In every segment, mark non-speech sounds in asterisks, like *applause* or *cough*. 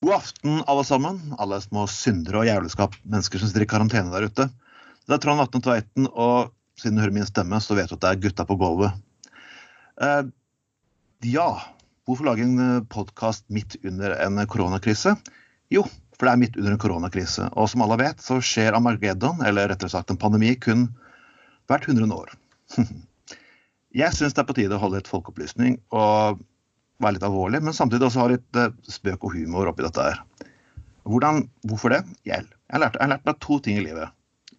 God aften, alle sammen. Alle små syndere og jævleskap. mennesker som sitter i karantene der ute. Det er Trond Vatne Tveiten, og siden du hører min stemme, så vet du at det er gutta på gulvet. Eh, ja, hvorfor lage en podkast midt under en koronakrise? Jo, for det er midt under en koronakrise. Og som alle vet, så skjer Amageddon, eller rettere sagt en pandemi, kun hvert hundrede år. *laughs* Jeg syns det er på tide å holde et folkeopplysning og være litt alvorlig, men samtidig også ha litt eh, spøk og humor oppi dette her. Hvordan, hvorfor det? Jeg, jeg har lært, jeg har lært meg to ting i livet.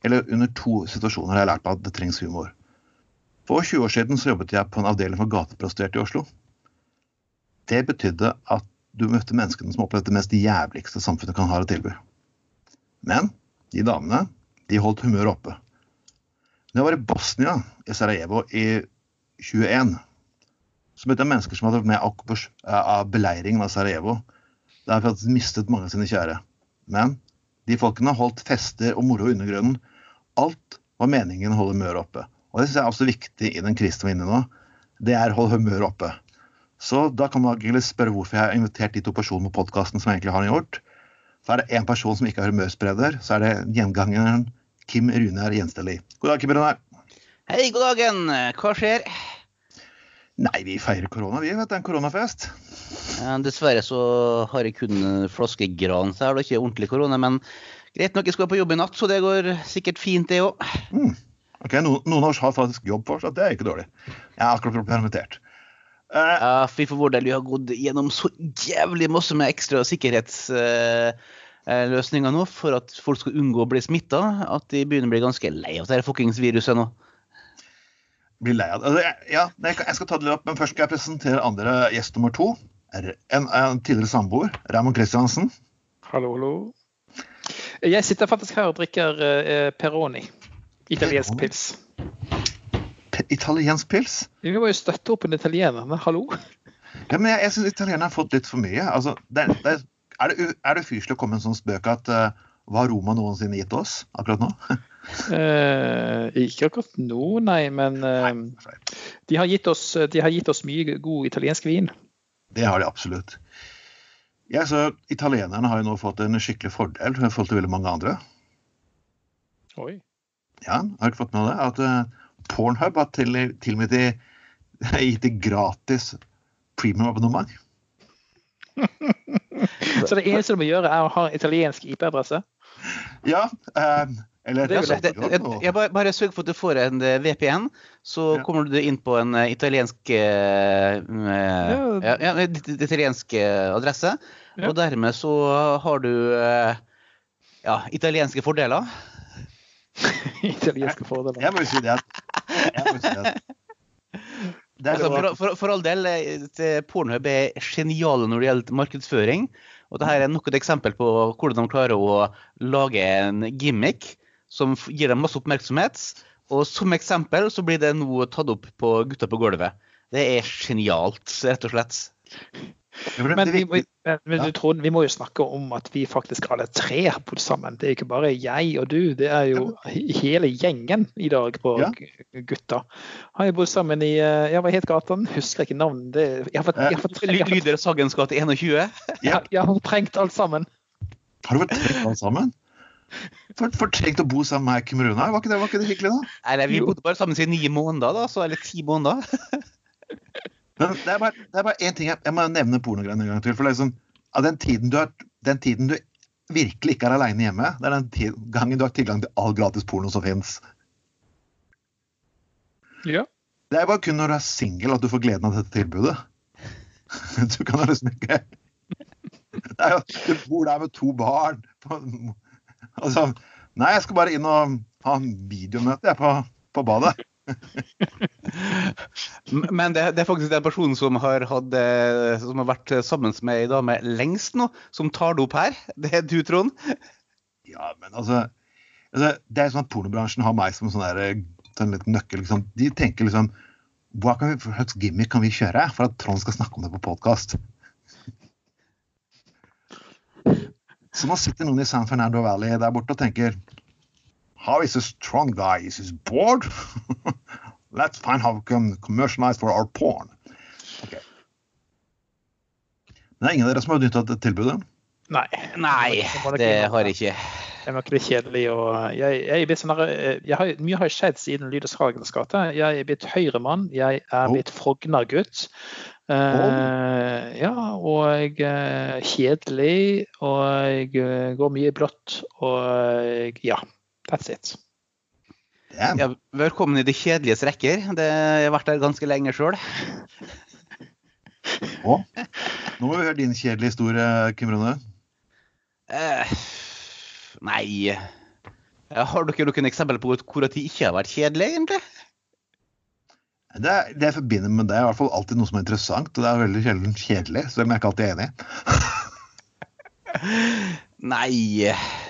Eller under to situasjoner har jeg lært meg at det trengs humor. For 20 år siden så jobbet jeg på en avdeling for gateprostituerte i Oslo. Det betydde at du møtte menneskene som opplevde det mest jævligste samfunnet kan ha å tilby. Men de damene, de holdt humøret oppe. Når jeg var i Bosnia, i Sarajevo, i 21, møtte jeg mennesker som hadde vært med av beleiringen av Sarajevo. Der har faktisk mistet mange av sine kjære. Men de folkene holdt fester og moro i undergrunnen. Alt var meningen å holde humøret oppe. Og det synes jeg er også viktig i den krisen vi er inne i nå. Det er å holde humøret oppe. Så da kan man egentlig spørre hvorfor jeg har invitert de to personene på podkasten som egentlig har gjort. Så er det én person som ikke har humørspreder. Så er det gjengangeren Kim Runar Gjensteli. God dag, Kim Runar. Hei, god dagen. Hva skjer? Nei, vi feirer korona, vi. vet er en koronafest. Dessverre så har jeg kun flaskegran, så jeg har da ikke ordentlig korona. Men greit nok, jeg skal på jobb i natt, så det går sikkert fint, det òg. Mm. Ok, noen, noen av oss har faktisk jobb fortsatt, det er ikke dårlig. Jeg er akkurat permittert. Uh, ja, fy for vår del, vi har gått gjennom så jævlig masse med ekstra sikkerhetsløsninger uh, nå for at folk skal unngå å bli smitta, at de begynner å bli ganske lei av dette fuckings viruset nå blir lei av det. Altså, ja, jeg skal ta det litt opp, men først skal jeg presentere andre gjest nummer to. En, en tidligere samboer, Raymond Christiansen. Hallo, hallo. Jeg sitter faktisk her og drikker uh, Peroni. Italiensk pils. Italiensk pils? Vi må jo støtte opp en italiener, men hallo? Ja, men Jeg, jeg syns italienerne har fått litt for mye. Altså, det, det, er det, er det fyselig å komme med en sånn spøk at uh, hva har Roma noensinne gitt oss akkurat nå? *laughs* Eh, ikke akkurat nå, nei. Men eh, de, har oss, de, har gitt oss, mye god italiensk vin. Det har de absolutt. Ja, så Italienerne har jo nå fått en skikkelig fordel i forhold til veldig mange andre. Oi. Ja, har ikke fått med det? At uh, Pornhub har til, til og med gitt det *laughs* gratis premium-abonnement. *laughs* så det eneste du må gjøre, er å ha italiensk IP-adresse? Ja. Uh, eller det, det, det, jeg bare, bare sørg for at du får en eh, VPN, så ja. kommer du inn på en eh, italiensk uh, ja, ja, italiensk adresse. Og dermed så har du uh, ja, italienske fordeler. *laughs* italienske fordeler. Jeg må jo si det jeg må si det *laughs* Altså, for, for, for, all del, Pornhub er geniale når det gjelder markedsføring. Og dette er nok et eksempel på hvordan de klarer å lage en gimmick som gir dem masse oppmerksomhet. Og som eksempel så blir det nå tatt opp på Gutta på gulvet. Det er genialt, rett og slett. Men, vi, men du, Trond, vi må jo snakke om at vi faktisk alle tre har bodd sammen. Det er ikke bare jeg og du, det er jo hele gjengen i dag på ja. Gutta. Har jo bodd sammen i eh, ja, hva het gaten? Husker ikke navnet. Jeg har fått, jeg har fått, Lyder Sagens gate 21? Ja. Jeg har trengt alt sammen. Har du trengt alt sammen? For, for tenk å bo sammen med Kim Runar, var ikke det, var ikke det hyggelig, da? Nei, Vi bodde bare sammen i ni måneder, da, så, eller ti måneder. Men det er bare, det er én ting jeg, jeg må nevne pornogreiene en gang til. for det er sånn, av den tiden, du har, den tiden du virkelig ikke er aleine hjemme, det er den tid, gangen du har tilgang til all gratis porno som fins. Ja. Det er bare kun når du er singel at du får gleden av dette tilbudet. *laughs* Du kan liksom ikke jo, Du bor der med to barn. Altså, nei, jeg skal bare inn og ha en videomøte på, på badet. *laughs* Men det, det, er faktisk den personen som har, hatt, eh, som har vært sammen med ei dame lengst nå, som tar det opp her. *laughs* Det er du, Trond. Ja, men altså, altså Det er sånn at pornobransjen har meg som sånn der, sånn nøkkel. Liksom. De tenker liksom Hva kan vi, slags gimmick kan vi kjøre for at Trond skal snakke om det på podkast? Så nå sitter noen i San Fernando Valley der borte og tenker How is a strong guy? Is he bored? *laughs* Let's find how we can commercialize for our porn. Okay. Det er ingen av dere som har nytta dette tilbudet? Nei. Nei, det har jeg ikke. Det er nok litt kjedelig. Og jeg, jeg, er sånn, jeg har, mye har skjedd siden Lydes Hagens gate. Jeg er blitt Høyre-mann, Jeg er blitt Frogner-gutt. Uh, ja, og uh, kjedelig. Og jeg uh, går mye i blått. Og ja, that's it. Ja, velkommen i de kjedeliges rekker. Det har vært der ganske lenge sjøl. Nå må vi høre din kjedelige historie, Kim Rune. Eh, nei Har dere noen eksempler på hvor de ikke har vært kjedelige, egentlig? Det, det jeg forbinder med det, er i hvert fall alltid noe som er interessant. Og det er veldig sjelden kjedelig, selv om jeg ikke alltid er enig. *laughs* nei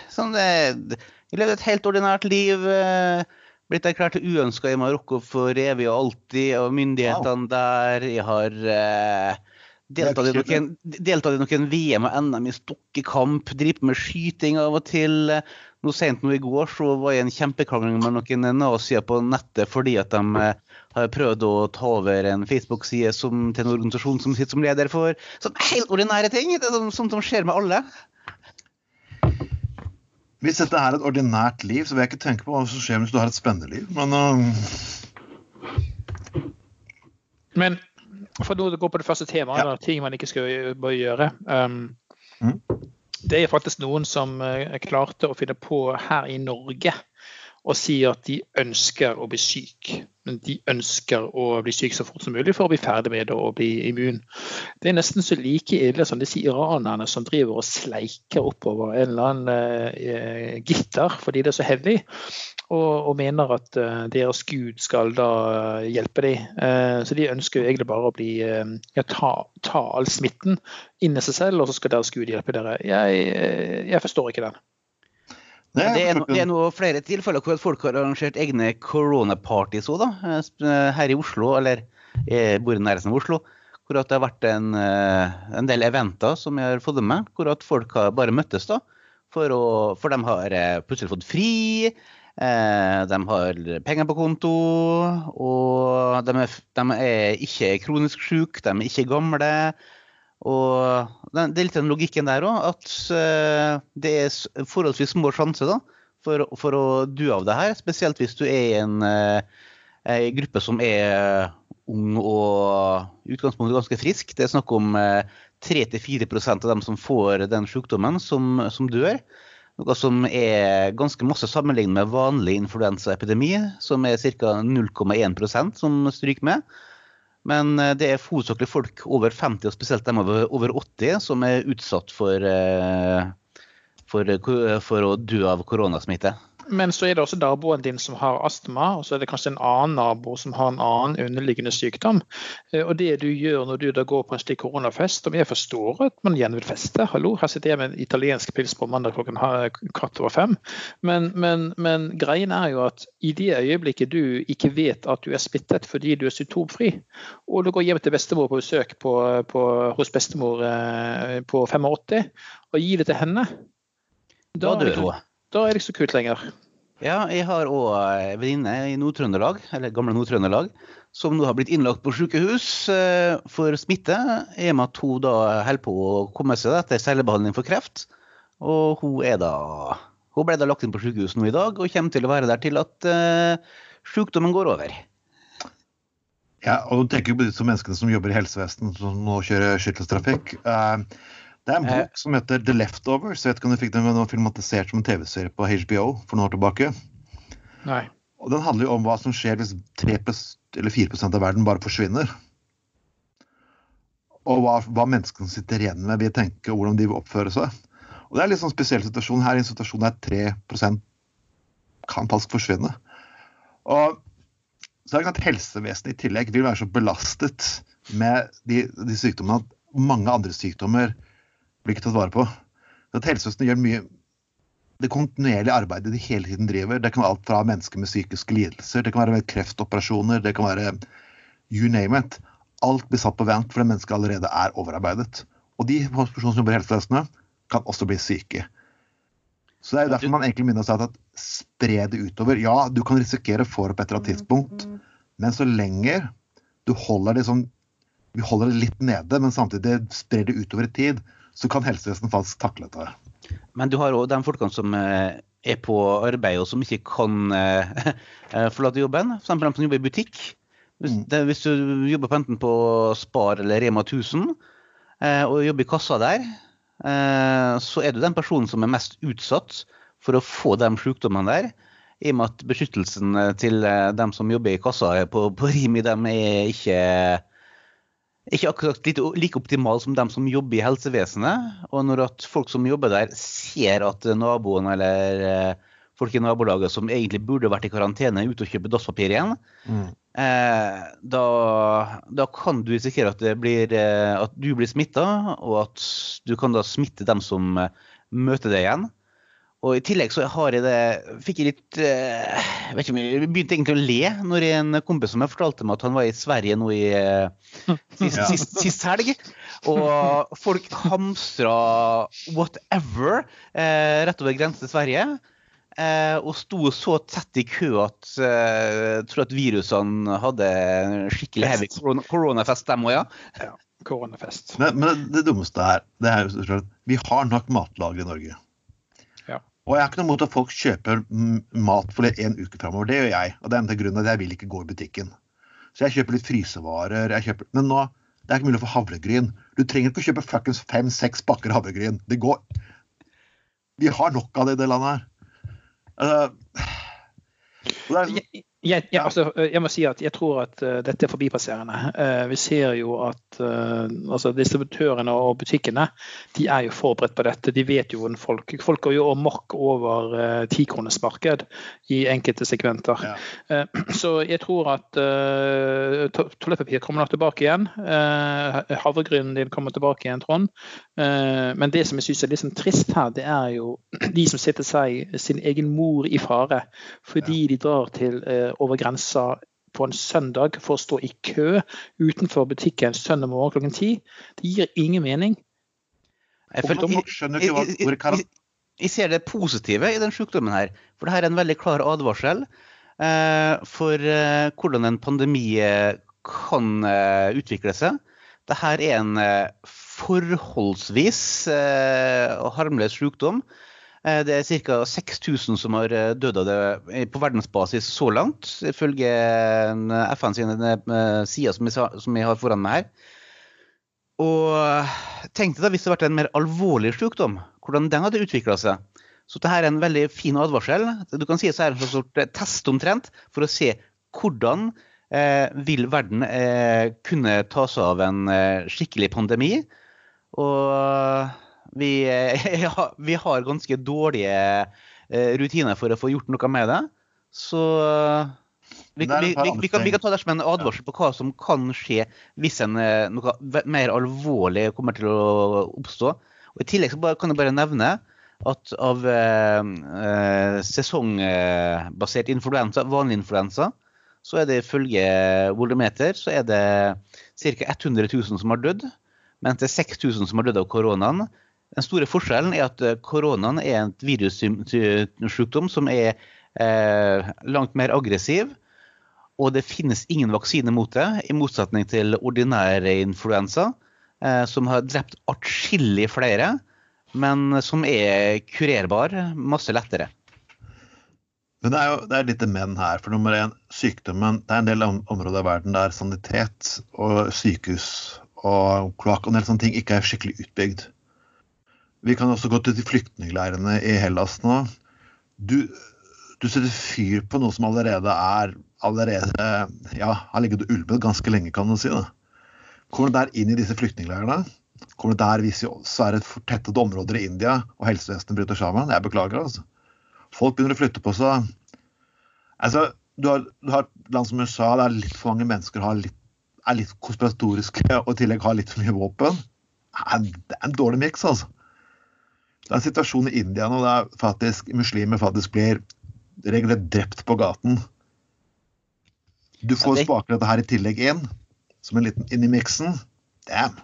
sånn det, Jeg levde et helt ordinært liv. Eh, blitt erklært uønska i Marokko for evig og alltid, og myndighetene wow. der Jeg har eh, deltatt, i noen, VM og NM i stokkekamp, driver med skyting av og til. Noe sent nå i går så var jeg i en kjempekrangling med noen nazier på nettet fordi at de eh, har prøvd å ta over en Facebook-side til en organisasjon som sitter som leder for sånn helt ordinære ting. Det er sånt som skjer med alle. Hvis dette er et ordinært liv, så vil jeg ikke tenke på hva som skjer hvis du har et spennende liv, men uh... Men for nå går gå på det første temaet, ja. ting man ikke skal gjøre. Um, mm. Det er faktisk noen som uh, klarte å finne på her i Norge og si at de ønsker å bli syk. Men de ønsker å bli syk så fort som mulig for å bli ferdig med det og bli immun. Det er nesten så like ille som disse iranerne som driver og sleiker oppover en eller annen eh, gitter fordi det er så heavy, og, og mener at eh, deres gud skal da eh, hjelpe dem. Eh, så de ønsker jo egentlig bare å bli, ja, ta, ta, all smitten inn i seg selv, og så skal deres gud hjelpe dere. Jeg, jeg forstår ikke den. Det er, no, det er noe flere tilfeller hvor folk har arrangert egne koronapartys òg, Her i Oslo, eller jeg bor i nærheten av Oslo. Hvor det har vært en, en, del eventer som jeg har fått med. Hvor at folk har bare møttes da. For, å, for de har plutselig fått fri. De har penger på konto, og de er, de er ikke kronisk syke, de er ikke gamle. Og det er litt den logikken der òg, at eh, det er forholdsvis små sjanser for, for, å dø av det her. Spesielt hvis du er i en, eh, en gruppe som er ung og i utgangspunktet ganske frisk. Det er snakk om 3-4 eh, av dem som får den sykdommen, som, som, dør. Noe som er ganske masse sammenlignet med vanlig influensaepidemi, som er ca. 0,1% som stryker med. Men eh, det er hovedsakelig folk over 50, og spesielt dem over, 80, som er utsatt for, eh, for, for å dø av koronasmitte. Men så er det også naboen din som har astma, og så er det kanskje en annen nabo som har en annen underliggende sykdom. Eh, og det du gjør når du da går på en slik koronafest, som jeg forstår at man igjen vil feste Hallo, her sitter jeg med en italiensk pils på mandag klokken kvart over fem. Men, men, men greien er jo at i det øyeblikket du ikke vet at du er smittet fordi du er symptomfri, og du går hjem til bestemor på besøk på, på, hos bestemor eh, på 85 og gir det til henne da dør hun. Da er det ikke så kult lenger. Ja, jeg har òg en venninne i Nord-Trøndelag, eller gamle Nord-Trøndelag, som nå har blitt innlagt på sykehus eh, for smitte. I og med at hun da holder på å komme seg etter cellebehandling for kreft. Og hun er da Hun ble da lagt inn på sykehus nå i dag, og kommer til å være der til at uh, sykdommen går over. Ja, og du tenker jo på disse menneskene som jobber i helsevesenet, som nå kjører skytteltrafikk. Uh, det er en bok som heter The Leftovers. Jeg vet ikke om du fikk den filmatisert som en TV-serie på HBO for noen år tilbake. Nei. Og Den handler jo om hva som skjer hvis 3% eller 4% av verden bare forsvinner. Og hva, hva menneskene sitter igjen med vil tenke, og hvordan de vil oppføre seg. Og Det er en litt sånn spesiell situasjon her, i en situasjon der 3 kan falsk forsvinne. Og så er det at Helsevesenet i tillegg vil være så belastet med de, de sykdommene at mange andre sykdommer blir ikke tatt vare på. At Helsevesenet gjør mye det kontinuerlige arbeidet de hele tiden driver. Det kan være alt fra mennesker med psykiske lidelser, det kan være kreftoperasjoner, det kan være you name it. Alt blir satt på vent fordi mennesket allerede er overarbeidet. Og de personene som jobber i helsevesenet, kan også bli syke. Så det er jo derfor man egentlig minner seg at spre det utover. Ja, du kan risikere å få det på et eller annet tidspunkt, men så lenge du holder det sånn Vi holder det litt nede, men samtidig sprer det utover i tid, så kan helsevesenet faktisk takle dette. Men du har òg de folkene som eh, er på arbeid og som ikke kan eh, *laughs* forlate jobben. F.eks. de som jobber i butikk. Hvis, mm. det, hvis, du jobber på enten på Spar eller Rema 1000 og jobber i kassa der, så er du den personen som er mest utsatt for å få de sykdommene der. I og med at beskyttelsen til dem som jobber i kassa på, på Rimi, dem er ikke ikke akkurat like optimal som dem som jobber i helsevesenet. Og når at folk som jobber der, ser at naboen eller eh, folk i nabolaget som egentlig burde vært i karantene, er ute og kjøper dasspapir igjen, mm. eh, da, da, kan du risikere at, blir, eh, at du blir smitta, og at du kan da smitte dem som eh, møter deg igjen. Og i tillegg så har jeg det Fikk jeg litt eh, Jeg vet ikke om jeg begynte egentlig å le når en kompis som jeg fortalte meg at han var i Sverige nå i eh, sist, sist, sist helg. Og folk hamstra whatever eh, rett over grensen til Sverige. Eh, og sto så tett i kø at eh, jeg tror at virusene hadde skikkelig heavy koronafest, dem òg, ja. ja. Koronafest. Men, men, det dummeste her, det er jo at vi har nok matlager i Norge. Og jeg har ikke noe imot at folk kjøper mat for en uke framover. Det gjør jeg. Og det er en av grunnene at jeg vil ikke gå i butikken. Så jeg kjøper litt frysevarer. Kjøper, men nå det er ikke mulig å få havregryn. Du trenger ikke å kjøpe fem-seks pakker havregryn. Det går Vi har nok av det i det landet her. *sighs* Uh, jeg, jeg, altså, jeg, må si at jeg tror at uh, dette er forbipasserende. Uh, vi ser jo at uh, altså distributørene og butikkene de er jo forberedt på dette. De vet jo hvordan folk Folk går jo amok over tikronersmarked i enkelte segmenter. Ja. så jeg tror at toalettpapir kommer nok tilbake igjen. Havregrynen din kommer tilbake igjen, Trond. Men det som jeg syns er litt sånn trist her, det er jo *clears throat* de som sitter seg sin egen mor i fare fordi ja. de drar til over grensa på en søndag for å stå i kø utenfor butikken søndag morgen klokken ti. Det gir ingen mening. Jeg, føler, jeg, jeg, jeg, ser det positive i den sykdommen her. For det her er en veldig klar advarsel eh, for eh, hvordan en pandemi eh, kan eh, utvikle seg. Dette er en eh, forholdsvis eh, harmløs sykdom Eh, det er ca. 6000 som har eh, dødd av det på verdensbasis så langt, ifølge FN sine sider som vi har foran meg her. Og tenk deg da hvis det hadde vært en mer alvorlig sykdom, hvordan den hadde utvikla seg. Så dette er en veldig fin advarsel. Du kan si at det er en slags test omtrent for å se hvordan eh, vil verden eh, kunne ta seg av en eh, skikkelig pandemi. Og vi, *laughs* ja, vi har ganske dårlige eh, rutiner for å få gjort noe med det. Så vi, vi, vi, kan, vi, kan, ta det som en advarsel på hva som kan skje hvis en, eh, noe mer alvorlig kommer til å oppstå. Og I tillegg kan jeg bare nevne at av eh, eh, sesongbasert influensa, vanlig influensa, så er det ifølge volumeter så er det ca. 100 000 som har dødd. Mens det er 6000 som har dødd av koronaen. Den store forskjellen er at eh, koronaen er en virussykdom som er eh, langt mer aggressiv. Og det finnes ingen vaksine mot det, i motsetning til ordinær influensa, eh, som har drept atskillig flere, men som er kurerbar masse lettere. Men det er jo det er litt men her. For nummer én, sykdommen Det er en del områder av verden der sanitet og sykehus og kloakk og en del sånne ting ikke er skikkelig utbygd. Vi kan også gå til de flyktningleirene i Hellas nå. Du, du setter fyr på noe som allerede er allerede, ja, har ligget og ulmet ganske lenge, kan du si. Da. Kommer du der inn i disse flyktningleirene? Kommer du der er det fortettede områder i India og helsevesenet bryter sammen? Jeg beklager, altså. Folk begynner å flytte på seg. Altså, du har, du har land som USA der litt for mange mennesker har litt, er litt konspiratoriske *laughs* og i tillegg har litt for mye våpen. Det er en dårlig miks, altså. Det er en situasjon i India nå der faktisk muslimer faktisk blir regelrett drept på gaten. Du får spake dette her i tillegg inn, som en liten inn i miksen. Damn.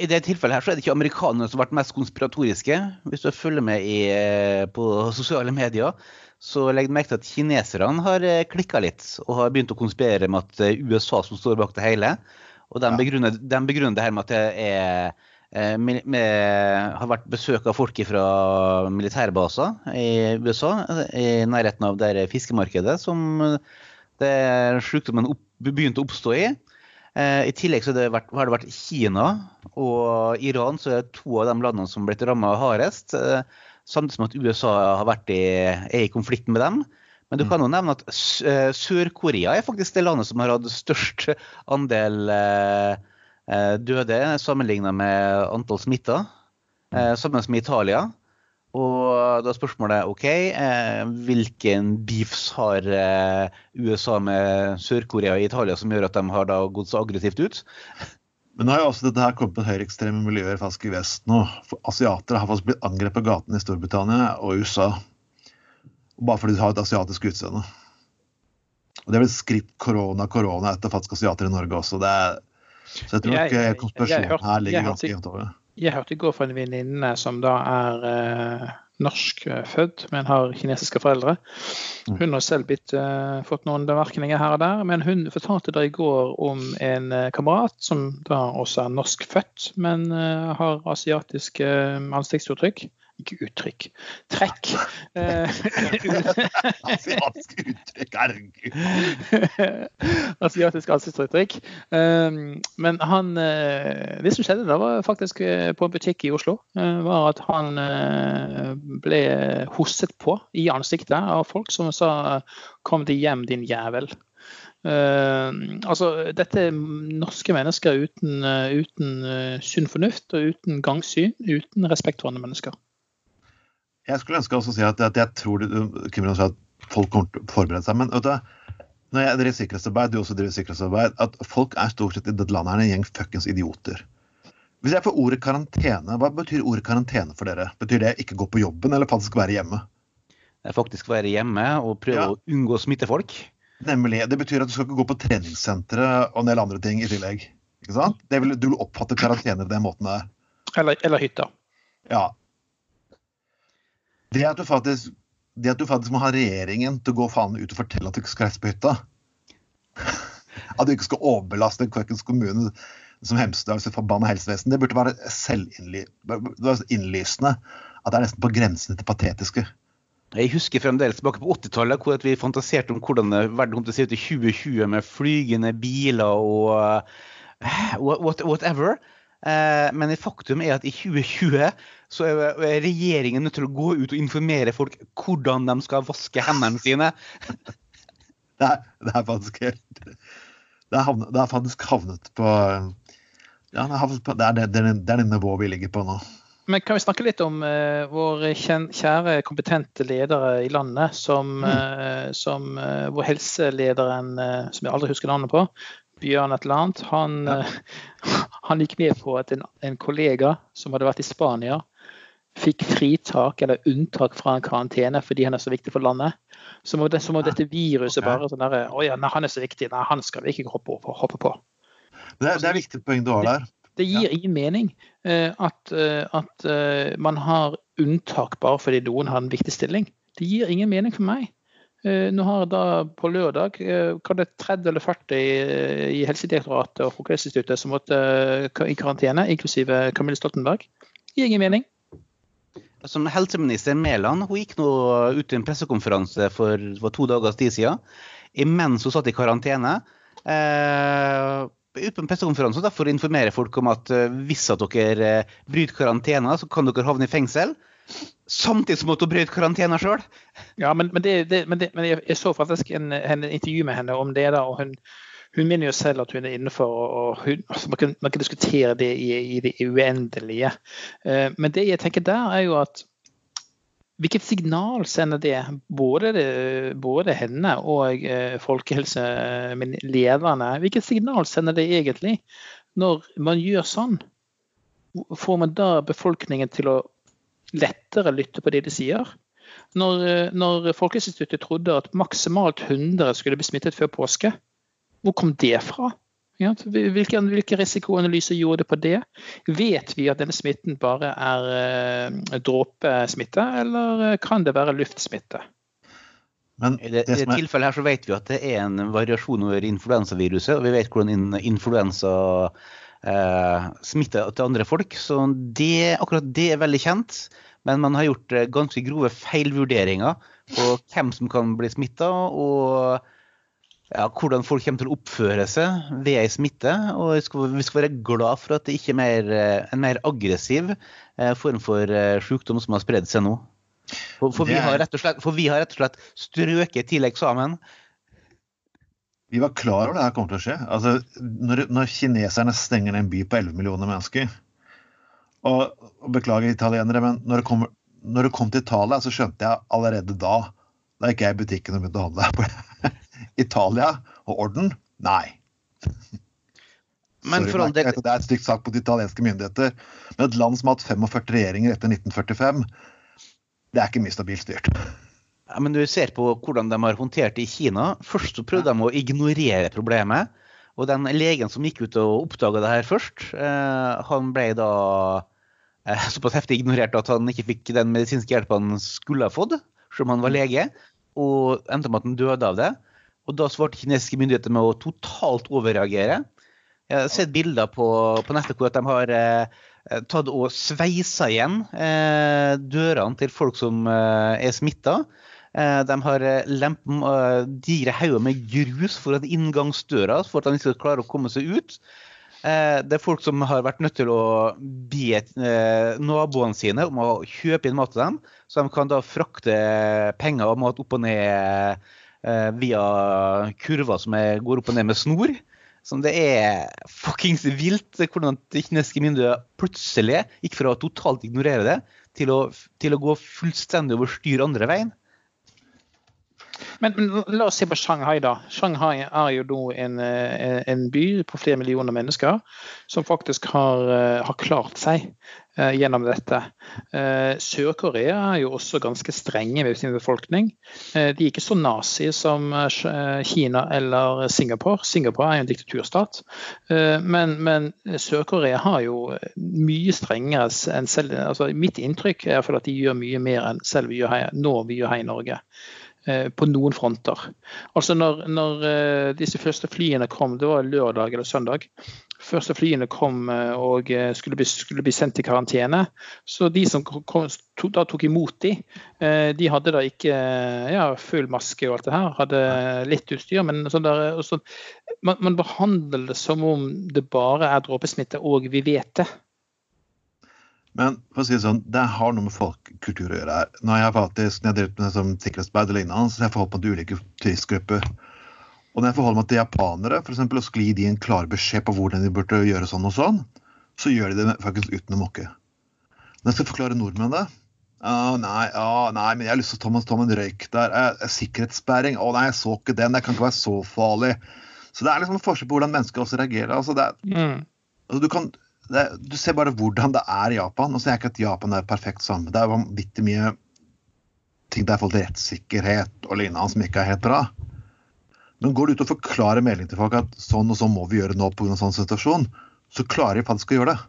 I det tilfellet her så er det ikke amerikanerne som har vært mest konspiratoriske. Hvis du følger med i, eh, på sosiale medier, så legg merke til at kineserne har eh, klikka litt og har begynt å konspirere med at det er USA som står bak det hele. Og de begrunner, de begrunner det her med at det er med, med, har vært besøk av folk fra militærbaser i USA, i nærheten av det fiskemarkedet som det sykdommen opp, begynte å oppstå i. I tillegg så har det, vært, har det vært Kina og Iran, så er det to av de landene som har blitt rammet hardest. Samtidig som at USA i, er i konflikt med dem. Men du kan jo nevne at Sør-Korea er faktisk det landet som har hatt størst andel Eh, døde sammenlignet med antall smitta, eh, sammen med Italia. Og da er spørsmålet OK, eh, hvilken beefs har USA med Sør-Korea og Italia som gjør at de har gått så aggressivt ut? Men nå har jo også dette her kommet på høyreekstreme miljøer faktisk i vest nå. For asiatere har faktisk blitt angrepet på gatene i Storbritannia og USA. Bare fordi de har et asiatisk utseende. Og det er vel skritt korona, korona etter faktisk asiater i Norge også. Det er så jeg tror nok eh, konspirasjonen her ligger ganske jevnt over. Jeg hørte i går fra en venninne som da er eh, norskfødt, født, men har kinesiske foreldre. Mm. Hun har selv blitt, uh, fått noen bemerkninger her og der, men hun fortalte da i går om en uh, kamerat som da også er norskfødt, men uh, har asiatiske ansiktsuttrykk ikke uttrykk. Trekk. Asiatisk uttrykk, herregud. Asiatisk ansiktsuttrykk. uttrykk. men han eh, Det som skjedde da, var faktisk eh, på en butikk i Oslo, eh, var at han ble hosset på i ansiktet av folk som sa 'kom deg hjem, din jævel'. Uh, altså, dette er norske mennesker uten, uh, uten uh, sunn fornuft og uten gangsyn, uten respekt for andre mennesker. Jeg skulle ønske også å si at, at jeg tror Kim at folk kommer til å forberede seg. Men vet du, når jeg driver sikkerhetsarbeid, du også driver sikkerhetsarbeid, at folk er stort sett i dette landet her en gjeng fuckings idioter. Hvis jeg får ordet karantene, hva betyr ordet karantene for dere? Betyr det ikke gå på jobben, eller faktisk være hjemme? Det er faktisk være hjemme og prøve ja. å unngå å smitte folk. Nemlig. Det betyr at du skal ikke gå på treningssenteret og en del andre ting i tillegg. Ikke sant? Vil, du vil oppfatte karantene på den måten der. Eller, eller hytta. Ja. Det at, faktisk, det at du faktisk, må ha regjeringen til å gå faen ut og fortelle at du ikke skal reise på hytta At du ikke skal overbelaste Kvøkkens kommune som Hemsedal sitt forbanna helsevesen. Det burde være selvinnlysende at det er nesten på grensen til patetiske. Jeg husker fremdeles tilbake på 80-tallet hvor vi fantaserte om hvordan verden kom til å se ut i 2020 med flygende biler og uh, whatever. Uh, men faktum er at i 2020 så er regjeringen nødt til å gå ut og informere folk hvordan de skal vaske hendene sine. *laughs* det, er, det er faktisk helt det er, havnet, det er, faktisk havnet på ja, det er, havnet på, det er det, det, er det nivået vi ligger på nå. Men kan vi snakke litt om uh, vår kjære, kompetente ledere i landet, som, mm. uh, som uh, vår helselederen, som jeg aldri husker navnet på, Bjørn et eller annet, han, ja. han gikk med på at en, en, kollega som hadde vært i Spania, fikk fritak eller unntak fra en karantene fordi han er så viktig for landet. Som om, det, som om dette viruset bare sånn derre Å ja, nei, han er så viktig. Nei, han skal vi ikke hoppe, hoppe på. Det, det er viktig poeng du har der. Det, det gir ja. ingen mening uh, at, uh, at uh, man har unntak bare fordi noen har en viktig stilling. Det gir ingen mening for meg. Nå har jeg da på lørdag hva det 30 eller 40 i Helsedirektoratet og Folkehelseinstituttet som måtte i karantene, inklusive Camille Stoltenberg. Gir ingen mening som helseminister Mæland hun gikk nå ut i en pressekonferanse for, for to dagers tid siden, imens hun satt i karantene. Eh, ut på en pressekonferanse for å informere folk om at eh, hvis at dere eh, bryter karantene, så kan dere havne i fengsel. Samtidig som at hun brøt karantena sjøl. Ja, men, men, det, det, men, det, men, jeg så faktisk en, en intervju med henne om det. da, og hun, hun mener jo selv at hun er innenfor, og hun, altså man, kan, man, kan, diskutere det i, i det uendelige. Uh, men det jeg tenker der, er jo at Hvilket signal sender det både, det, både henne og uh, folkehelselederne? Hvilket signal sender det egentlig når man gjør sånn? Får man da befolkningen til å lettere lytte på det de sier? Når, uh, når Folkehelseinstituttet trodde at maksimalt 100 skulle bli smittet før påske, hvor kom det fra? Ja, hvilke, hvilke risikoanalyser gjorde det på det? Vet vi at denne smitten bare er eh, dråpesmitte, eller eh, kan det være luftsmitte? Men I det, det er... tilfellet her så vet vi at det er en variasjon over influensaviruset, og vi vet hvordan influensa eh, smitte til andre folk. Så det, akkurat det er veldig kjent. Men man har gjort eh, ganske grove feilvurderinger på hvem som kan bli smitta, og ja, hvordan folk kommer til å oppføre seg ved ei smitte. Og vi skal, vi skal, være glad for at det ikke er mer, eh, en mer aggressiv eh, form for sykdom som har spredd seg nå. For, for, vi slett, for, vi har rett og slett, strøket til eksamen. Vi var klar over det her kommer til å skje. Altså, når, når kineserne stenger ned en by på 11 millioner mennesker og, og Beklager italienere, men når det, kom, når det, kom, til Italia, så skjønte jeg allerede da Da gikk jeg i butikken og begynte å handle på *laughs* Italia og orden? Nei. Men Sorry, det... det er et stygt sak på de italienske myndigheter. Men et land som har hatt 45 regjeringer etter 1945, det er ikke mye stabilt styrt. Ja, men du ser på hvordan de har håndtert det i Kina. Først så prøvde de å ignorere problemet. Og den legen som gikk ut og oppdaga det her først, eh, han ble da eh, *laughs* såpass heftig ignorert at han ikke fikk den medisinske hjelpen han skulle ha fått, selv om han var lege, og endte med at han døde av det. Og da svarte kinesiske myndigheter med å totalt overreagere. Jeg har sett bilder på, på nettet hvor de har eh, tatt og sveisa igjen eh, dørene til folk som eh, er smitta. Eh, de har eh, eh, digre hauger med grus foran inngangsdøra for at de ikke skal klare å komme seg ut. Det er folk som har vært nødt til å be naboene sine om å kjøpe inn mat til dem, så de kan da frakte penger og mat opp og ned via kurver som går opp og ned med snor. Så det er fuckings vilt hvordan kinesiske myndigheter plutselig gikk fra å totalt ignorere det til å, til å gå fullstendig over styr andre veien. Men, men, la oss se på Shanghai, da. Shanghai er jo nå en, eh, en by på flere millioner mennesker som faktisk har, eh, har klart seg uh, gjennom dette. Sør-Korea er jo også ganske strenge med sin befolkning. De er ikke så nazi som Kina eller Singapore. Singapore er jo en diktaturstat. men, men Sør-Korea har jo mye strengere enn selv altså Mitt inntrykk er at de gjør mye mer enn selv vi gjør her, nå vi gjør her i Norge. Eh, på noen fronter. Altså når, når, eh, disse første flyene kom, det var lørdag eller søndag, første flyene kom eh, og skulle bli, skulle bli sendt i karantene, så de som kom, to, da tok imot de, de hadde da ikke ja, full maske og alt det her, hadde litt utstyr, men sånn der, så, man, man behandler det som om det bare er dråpesmitte, og vi vet det. Men for å si det sånn, det har noe med folkekultur å gjøre her. Når jeg faktisk, når jeg drev med som sikkerhetsarbeid eller lignende, så jeg forholdt meg til ulike turistgrupper. Og når jeg forholder meg til japanere, f.eks., og skulle gi de en klar beskjed på hvordan de burde gjøre sånn og sånn, så gjør de det faktisk uten å mokke. Når jeg skal forklare nordmenn det å nei, å, nei, men jeg har lyst til å ta meg, ta meg en røyk der. Eh, sikkerhetssperring. Å nei, jeg så ikke den. Det kan ikke være så farlig. Så det er liksom en forskjell på hvordan mennesker også reagerer. Altså, det er, mm. altså, du kan det, du ser bare hvordan det er i Japan. Og så er ikke at Japan er perfekt samme. Det er vanvittig mye ting der i forhold til rettssikkerhet og lignende som ikke er helt bra. Men går du ut og forklarer melding til folk at sånn og sånn må vi gjøre nå pga. sånn situasjon, så klarer de faktisk å gjøre det.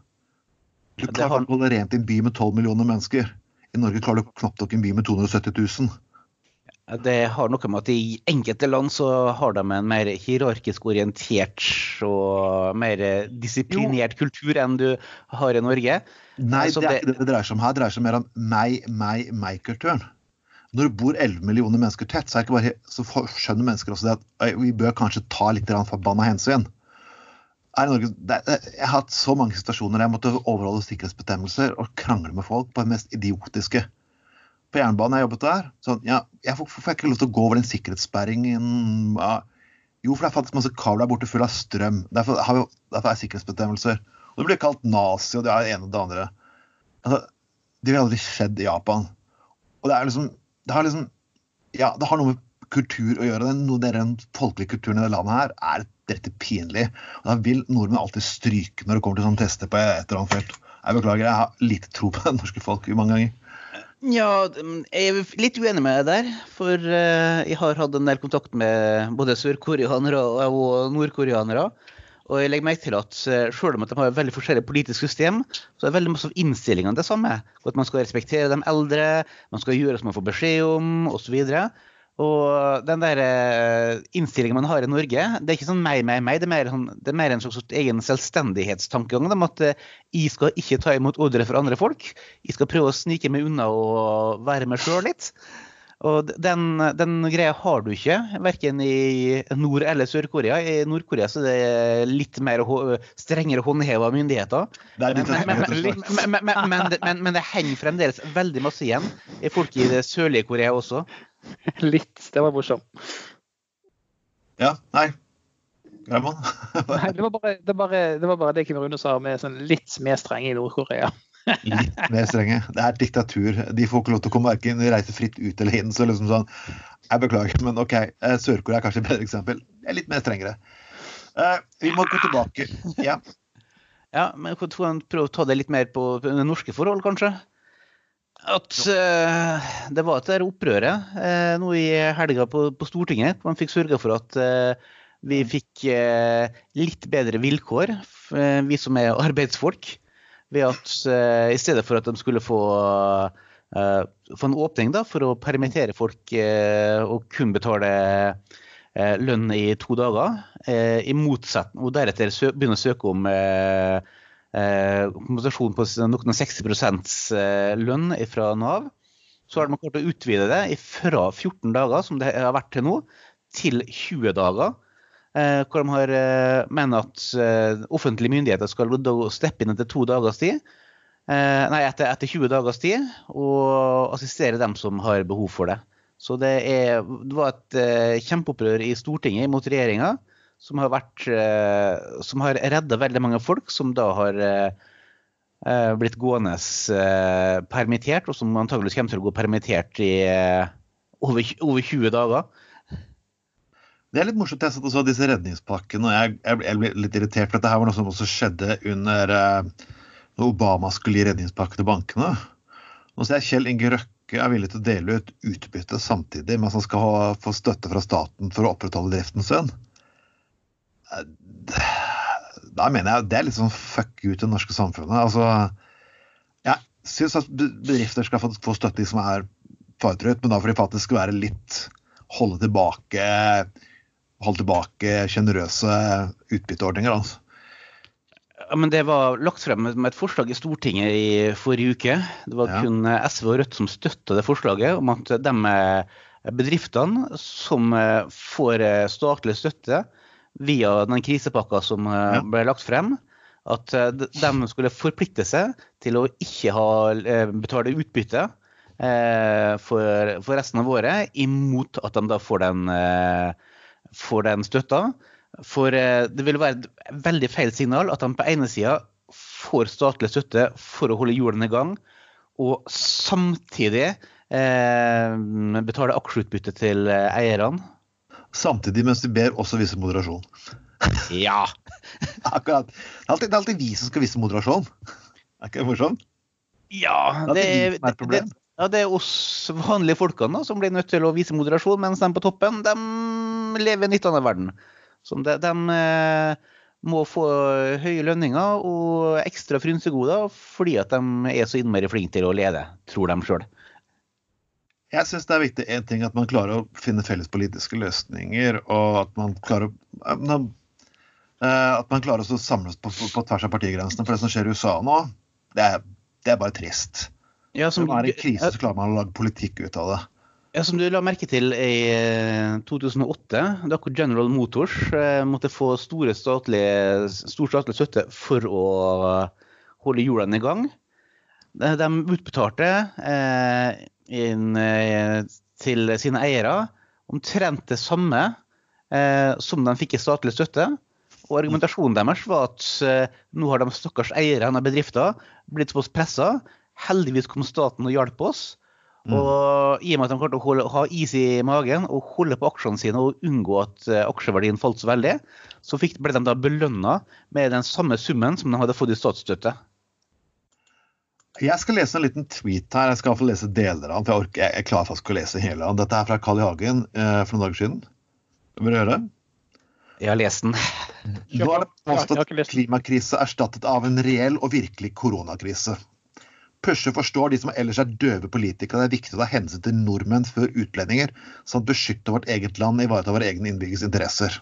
Du klarer å holde rent i en by med 12 millioner mennesker. I Norge klarer du knapt nok en by med 270 000. Det har noe med at i enkelte land så har de en mer hierarkisk orientert og mer disiplinert jo. kultur enn du har i Norge. Nei, det er ikke det det dreier seg om her. Det dreier seg mer om meg, meg, meg-kulturen. Når det bor 11 millioner mennesker tett, så, bare, så skjønner mennesker også det at vi bør kanskje ta litt forbanna hensyn. Norge, det, jeg har hatt så mange situasjoner der jeg måtte overholde sikkerhetsbestemmelser og krangle med folk på det mest idiotiske på jernbanen jeg jobbet der. Sånn, ja, jeg får, får jeg ikke lov til å gå over den sikkerhetssperringen? Ja. Jo, for det er faktisk masse kabler borte full av strøm. Derfor, har vi, derfor er sikkerhetsbestemmelser. Og det blir kalt nazi, og det er det ene og det andre. Altså, det vil aldri skjedd i Japan. Og det er liksom Det har liksom Ja, det har noe med kultur å gjøre. Den, den folkelige kulturen i det landet her er rett pinlig. Og da vil nordmenn alltid stryke når det kommer til sånne tester på et eller annet felt. Jeg beklager, jeg har lite tro på det norske folk mange ganger. Ja, jeg er litt uenig med deg der. For eh, jeg har hatt en del kontakt med både sørkoreanere og nordkoreanere. Og jeg legger merke til at eh, selv om de har veldig forskjellig politisk system, så er veldig masse av innstillingene det samme. At man skal respektere de eldre, man skal gjøre som man får beskjed om, osv. Og, Og den der eh, innstillingen man har i Norge, det er ikke sånn meg, meg, meg. Det er mer, sånn, det er mer en slags egen selvstendighetstankegang om at eh, jeg skal ikke ta imot ordre fra andre folk. Jeg skal prøve å snike meg unna og være meg sjøl litt. Og den, den, greia har du ikke, verken i Nord- eller Sør-Korea. I Nord-Korea er det litt mer strengere håndheva myndigheter. Men, men, men, det henger fremdeles veldig masse igjen i folk i det sørlige Korea også. *laughs* Litt. Det var morsomt. Ja. Nei. Nei, det var, bare, det, bare, det var bare det Kim Rune sa, med sånn litt mer strenge i Nord-Korea. Litt mer strenge. Det er diktatur. De får ikke lov til å komme verken reise fritt ut eller inn. Så liksom sånn Jeg beklager, men OK. Eh, Sør-Korea er kanskje et bedre eksempel. Det er litt mer strengere. Uh, vi må gå tilbake. Ja. ja men prøve å ta det litt mer på, på norske forhold, kanskje? At uh, det var et der opprøret uh, nå i helga på, på, Stortinget. Man fikk sørga for at uh, vi fikk litt bedre vilkår, vi som er arbeidsfolk ved at uh, i stedet for at de skulle få, uh, få en åpning da, for å permittere folk uh, og kun betale lønn i to dager, i motsetning, og deretter sø, begynne å søke om kompensasjon på noen og 60 lønn fra Nav, så har de klart å utvide det fra 14 dager, som det har vært til nå, til 20 dager. Eh, hvor de har eh, mener at eh, offentlige myndigheter skal steppe inn etter to dagers tid. Nei, etter, etter 20 dagers tid, og assistere dem som har behov for det. Så det, er, det var et kjempeopprør i Stortinget mot regjeringa, som har vært har redda veldig mange folk som da har blitt gående permittert, og som antageligvis kommer til å gå permittert i over, over 20 dager. Det er litt morsomt. Jeg satt og så disse redningspakkene, og jeg, jeg, jeg, ble litt irritert. For dette her var noe som også skjedde under eh, når Obama skulle gi redningspakke til bankene. Nå ser jeg Kjell Inge Røkke er villig til å dele ut utbytte samtidig mens han skal ha, få støtte fra staten for å opprettholde driften sin. Eh, da mener jeg det er litt sånn fuck you til det norske samfunnet. Altså, jeg syns at bedrifter skal få, få støtte, de som er faretruet, men da får de faktisk være litt holde tilbake holde tilbake sjenerøse utbytteordninger. altså. Ja, men Det var lagt frem med et forslag i Stortinget i forrige uke. Det var ja. kun SV og Rødt som støtta det forslaget om at de bedriftene som får statlig støtte via den krisepakka som ja. ble lagt frem, at de skulle forplikte seg til å ikke ha, eh, betale utbytte eh, for, for, resten av året, imot at de da får den eh, får den støtta. For eh, det vil være et veldig feil signal at de på ene sida får statlig støtte for å holde hjulene i gang, og samtidig eh, betaler aksjeutbytte til eh, eierne. Samtidig mens de ber også vise moderasjon. *laughs* Ja. *laughs* Akkurat. Det er, alltid, det er, alltid, vi som skal vise moderasjon. Er ikke det morsomt? Ja, det, det, det, ja, det er oss vanlige folkene som blir nødt til å vise moderasjon, mens de på toppen de lever i en litt annen verden. De, de eh, må få høye lønninger og ekstra frynsegoder fordi at de er så innmari flinke til å lede, tror de sjøl. Jeg syns det er viktig en ting at man klarer å finne felles politiske løsninger, og at man klarer å eh, at man klarer å samles på, på, på tvers av partigrensene. For det som skjer i USA nå, det er, det er bare trist. Ja, som, Når det er en krise, så klarer man å lage politikk ut av det. Ja, Som du la merke til i 2008, eh, da General Motors eh, måtte få stor statlig støtte for å holde hjulene i gang. De utbetalte eh, eh, til sine eiere omtrent det samme eh, som de fikk i statlig støtte. Og argumentasjonen deres var at eh, nå har de stakkars eierne av bedrifter blitt såpass pressa Heldigvis kom staten og hjalp oss. Mm. Og i og med at de klarte å holde, ha is i magen og holde på aksjene sine og unngå at uh, aksjeverdien falt så veldig, så fikk, ble de da belønna med den samme summen som de hadde fått i statsstøtte. Jeg skal lese en liten tweet her. Jeg skal iallfall lese deler av den. for Jeg, orker, jeg, jeg klarer faktisk å lese hele den. Dette er fra Carl I. Hagen eh, for noen dager siden. Vil du høre? Jeg har lest den. Nå er det påstått at klimakrise erstattet av en reell og virkelig koronakrise. Pusher forstår de som ellers er døve politikere. Det er viktig å ta hensyn til nordmenn før utlendinger, sånn at beskytte vårt eget land ivareta våre egne innbyggeres interesser.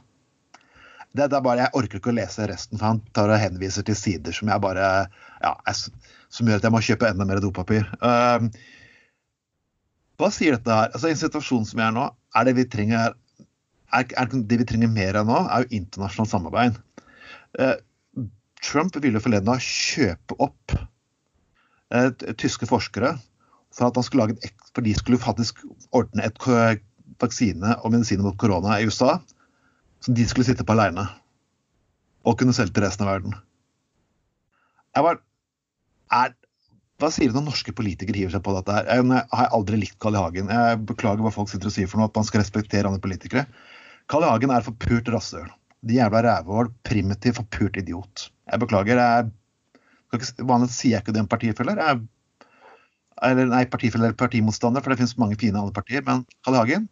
Det, er bare, Jeg orker ikke å lese resten, for han tar og henviser til sider som jeg bare, ja, som gjør at jeg må kjøpe enda mer dopapir. Uh, hva sier dette her? Altså, I situasjon som jeg er nå, er det vi trenger, er, er det vi trenger mer av nå, er jo internasjonalt samarbeid. Uh, Trump ville forleden dag kjøpe opp tyske forskere for at skulle et, for de skulle faktisk ordne et vaksine og medisiner mot korona i USA som de skulle sitte på aleine og kunne selge til resten av verden. Jeg var, er, hva sier du når norske politikere hiver seg på dette? her? Jeg, jeg har aldri likt Carl I. Hagen. Jeg beklager hva folk sitter og sier for noe, at man skal respektere andre politikere. Carl I. Hagen er forpult rasshøl. De jævla rævhål, primitiv, forpult idiot. Jeg beklager. Jeg, vanligvis sier jeg ikke det om partifeller. Eller nei, partifeller eller partimotstander, for det finnes mange fine andre partier. Men Karl I. Hagen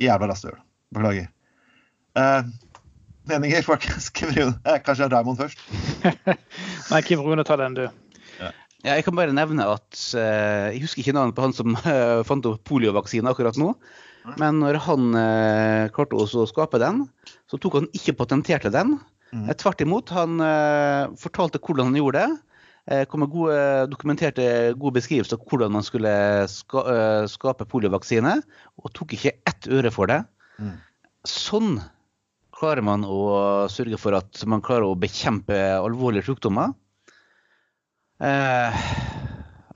jævla rasshøl. Beklager. Eh, meninger, folkens? Kim Rune. Eh, kanskje Raymond først? *laughs* nei, Kim Rune, ta den, du. Ja. Ja, jeg kan bare nevne at eh, Jeg husker ikke navnet på han som *laughs* eh, fant opp poliovaksine akkurat nå. Men når han uh, klarte å skape den, så tok han ikke patenterte den. Mm. Tvert imot. Han fortalte hvordan han gjorde det. Kom med gode, dokumenterte gode beskrivelser av hvordan man skulle ska, skape poliovaksine. Og tok ikke ett øre for det. Mm. Sånn klarer man å sørge for at man klarer å bekjempe alvorlige sykdommer. Eh,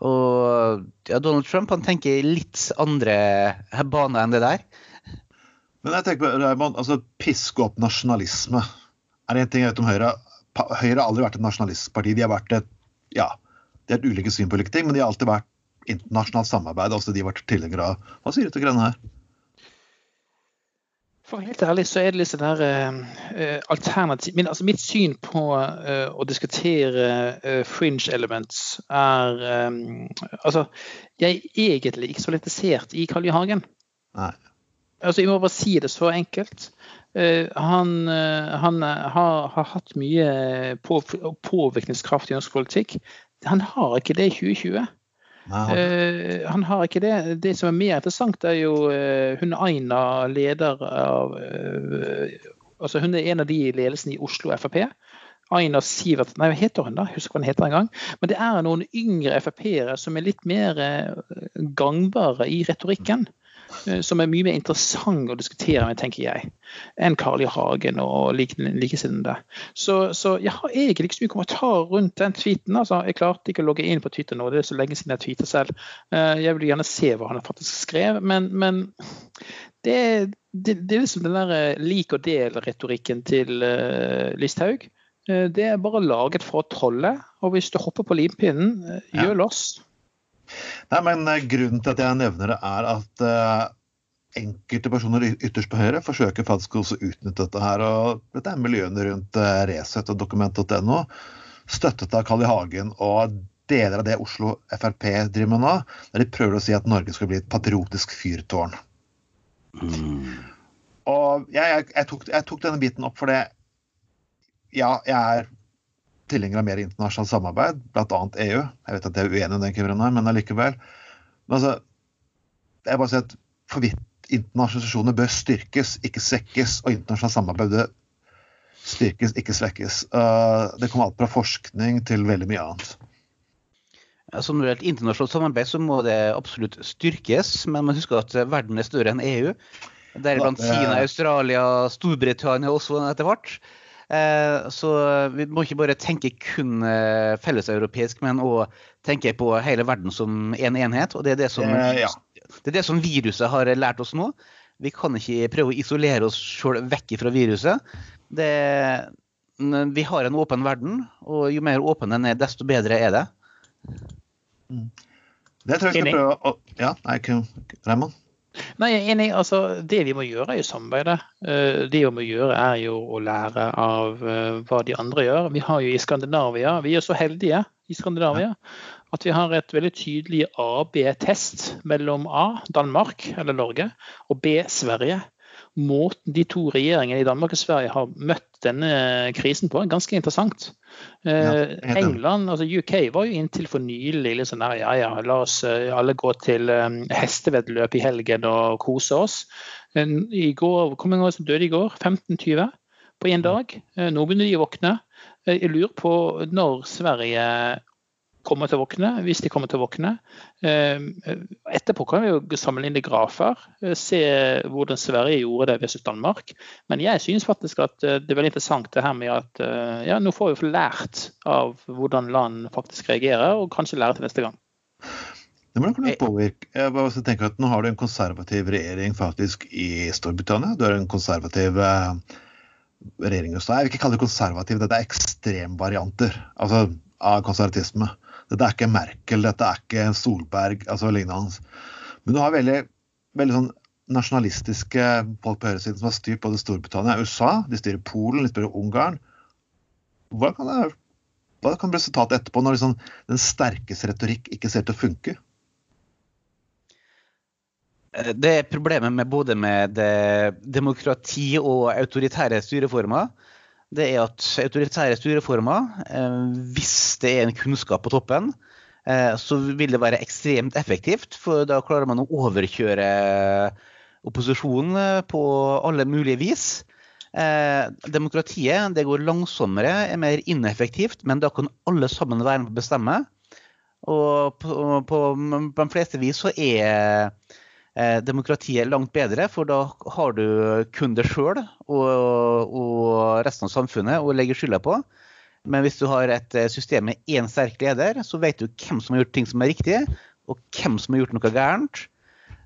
og ja, Donald Trump han tenker litt andre baner enn det der. Men jeg tenker på Raymond, altså piske opp nasjonalisme. Er det en ting jeg vet om Høyre? Høyre har aldri vært et nasjonalistparti. De har vært et ja, de har et ulike syn på ulike ting, men de har alltid vært internasjonalt samarbeid. også de har vært tilhengere av. Hva sier du til Grønne her? For helt ærlig så er det litt sånn der uh, alternativ Men altså Mitt syn på uh, å diskutere uh, fringe elements er um, Altså, jeg er egentlig ikke så interessert i Karl I. Hagen. Nei. Altså, Jeg må bare si det så enkelt. Han, han har, har, hatt mye på, påvirkningskraft i norsk politikk. Han har ikke det i 2020. Uh, han har ikke det. Det som er mer interessant, er jo uh, hun Aina, leder av uh, altså Hun er en av de i ledelsen i Oslo Frp. Aina Sivert Nei, hva heter hun da? Husker hva hun heter en gang. Men det er noen yngre Frp-ere som er litt mer gangbare i retorikken. Eh, som er mye mer interessant å diskutere med, tenker jeg, enn Carl I. Hagen og likesinnede. Så, så, jeg har egentlig ikke så mye kommentar rundt den tweeten. altså. Jeg klarte ikke å logge inn på Twitter nå, det er så lenge siden jeg tweeter selv. Eh, jeg vil gjerne se hva han faktisk skrev, men, men det, det, det, er liksom den der eh, lik og del-retorikken til Listhaug. Det er bare laget for å trolle. Og hvis du hopper på limpinnen, gjør ja. loss. Nei, men eh, Grunnen til at jeg nevner det, er at uh, enkelte personer ytterst på høyre forsøker faktisk også å utnytte dette her. og Dette er miljøene rundt uh, Resett og dokument.no, støttet av Carl I. Hagen og deler av det Oslo Frp driver med nå, der de prøver å si at Norge skal bli et patriotisk fyrtårn. Mm. Og jeg, jeg, jeg, tok, jeg, tok, denne biten opp fordi ja, jeg er tilhenger av mer internasjonalt samarbeid, bl.a. EU. Jeg vet at jeg er uenig i den kiveren her, men allikevel. Men altså, jeg bare sier at hvorvidt internasjonale organisasjoner bør styrkes, ikke svekkes, og internasjonalt samarbeid bør styrkes, ikke svekkes. Uh, det kommer alt fra forskning til veldig mye annet. Som når det gjelder internasjonalt samarbeid, så må det absolutt styrkes. Men man husker at verden er større enn EU. Deriblant Kina, Australia, Storbritannia også etter hvert. Eh, så vi må ikke bare tenke kun eh, felleseuropeisk, men òg tenke på hele verden som én en enhet. Og det er det, som, eh, ja. det er det som viruset har lært oss nå. Vi kan ikke prøve å isolere oss sjøl vekk fra viruset. Det, vi har en åpen verden, og jo mer åpen den er, desto bedre er det. Mm. Det tror jeg skal prøve å Ja, nei, Raymond? Nei, jeg er enig. Altså, det vi må gjøre, er jo samarbeide. Eh, det vi må gjøre, er jo å lære av eh, hva de andre gjør. Vi har jo i Skandinavia, vi er så heldige i Skandinavia at vi har et veldig tydelig A-B-test mellom A, Danmark eller Norge, og B, Sverige. Måten de to regjeringene i Danmark og Sverige har møtt denne krisen på, er ganske interessant. Ja, England, altså UK, var jo inntil for nylig litt sånn der ja ja, la oss alle gå til hestevedløp i helgen og kose oss. I går, Hvor mange som døde i går? 15-20 på én dag. Nå begynner de å våkne. Jeg lurer på når Sverige kommer til å våkne, hvis de kommer til å våkne. Ehm, etterpå kan vi jo sammenligne grafer, eh, se hvordan Sverige gjorde det versus Danmark. Men jeg synes faktisk at eh, det er veldig interessant det her med at eh, ja, nå får vi lært av hvordan land faktisk reagerer, og kanskje lære til neste gang. Det må kunne påvirke. Jeg tenker at Nå har du en konservativ regjering faktisk i Storbritannia. Du har en konservativ regjering i USA. Jeg vil ikke kalle det konservativ, dette er ekstremvarianter altså, av konservatisme. Dette er ikke Merkel, dette er ikke Solberg, altså lignende. Men du har veldig, veldig sånn nasjonalistiske folk på høyresiden som har styrt både Storbritannia og USA. De styrer Polen, de styrer Ungarn. Hva kan, det, hva kan resultatet etterpå, når liksom den sterkeste retorikk ikke ser til å funke? Det er problemet med både med demokrati og autoritære styreformer det er at autoritære styreformer, eh, hvis det er en kunnskap på toppen, eh, så vil det være ekstremt effektivt. For da klarer man å overkjøre opposisjonen eh, på alle mulige vis. Demokratiet det går langsommere, er mer ineffektivt, men da kan alle sammen være med å bestemme. Og på, på, på de fleste vis så er Eh, demokratiet langt bedre, for da har du kun deg sjøl og, og, resten av samfunnet å legge skylda på. Men hvis du har et eh, system med én sterk leder, så vet du hvem som har gjort ting som er riktig, og hvem som har gjort noe gærent.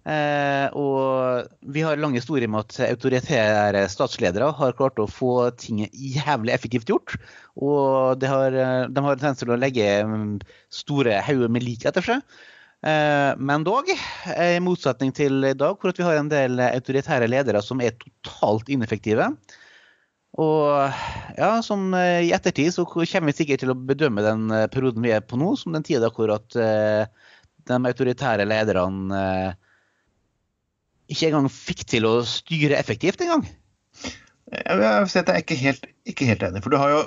Eh, og vi har lang historie med at autoritære statsledere har klart å få ting jævlig effektivt gjort. Og har, eh, de har tendens til å legge mm, store hauger med lik etter seg. Eh, men dog, eh, i motsetning til i dag, hvor vi har en del autoritære ledere som er totalt ineffektive. Og ja, som eh, i ettertid så kommer vi sikkert til å bedømme den perioden vi er på nå, som den tida hvor at de autoritære lederne ikke engang fikk til å styre effektivt engang. Jeg vil si at jeg er ikke helt, ikke helt enig. for jo,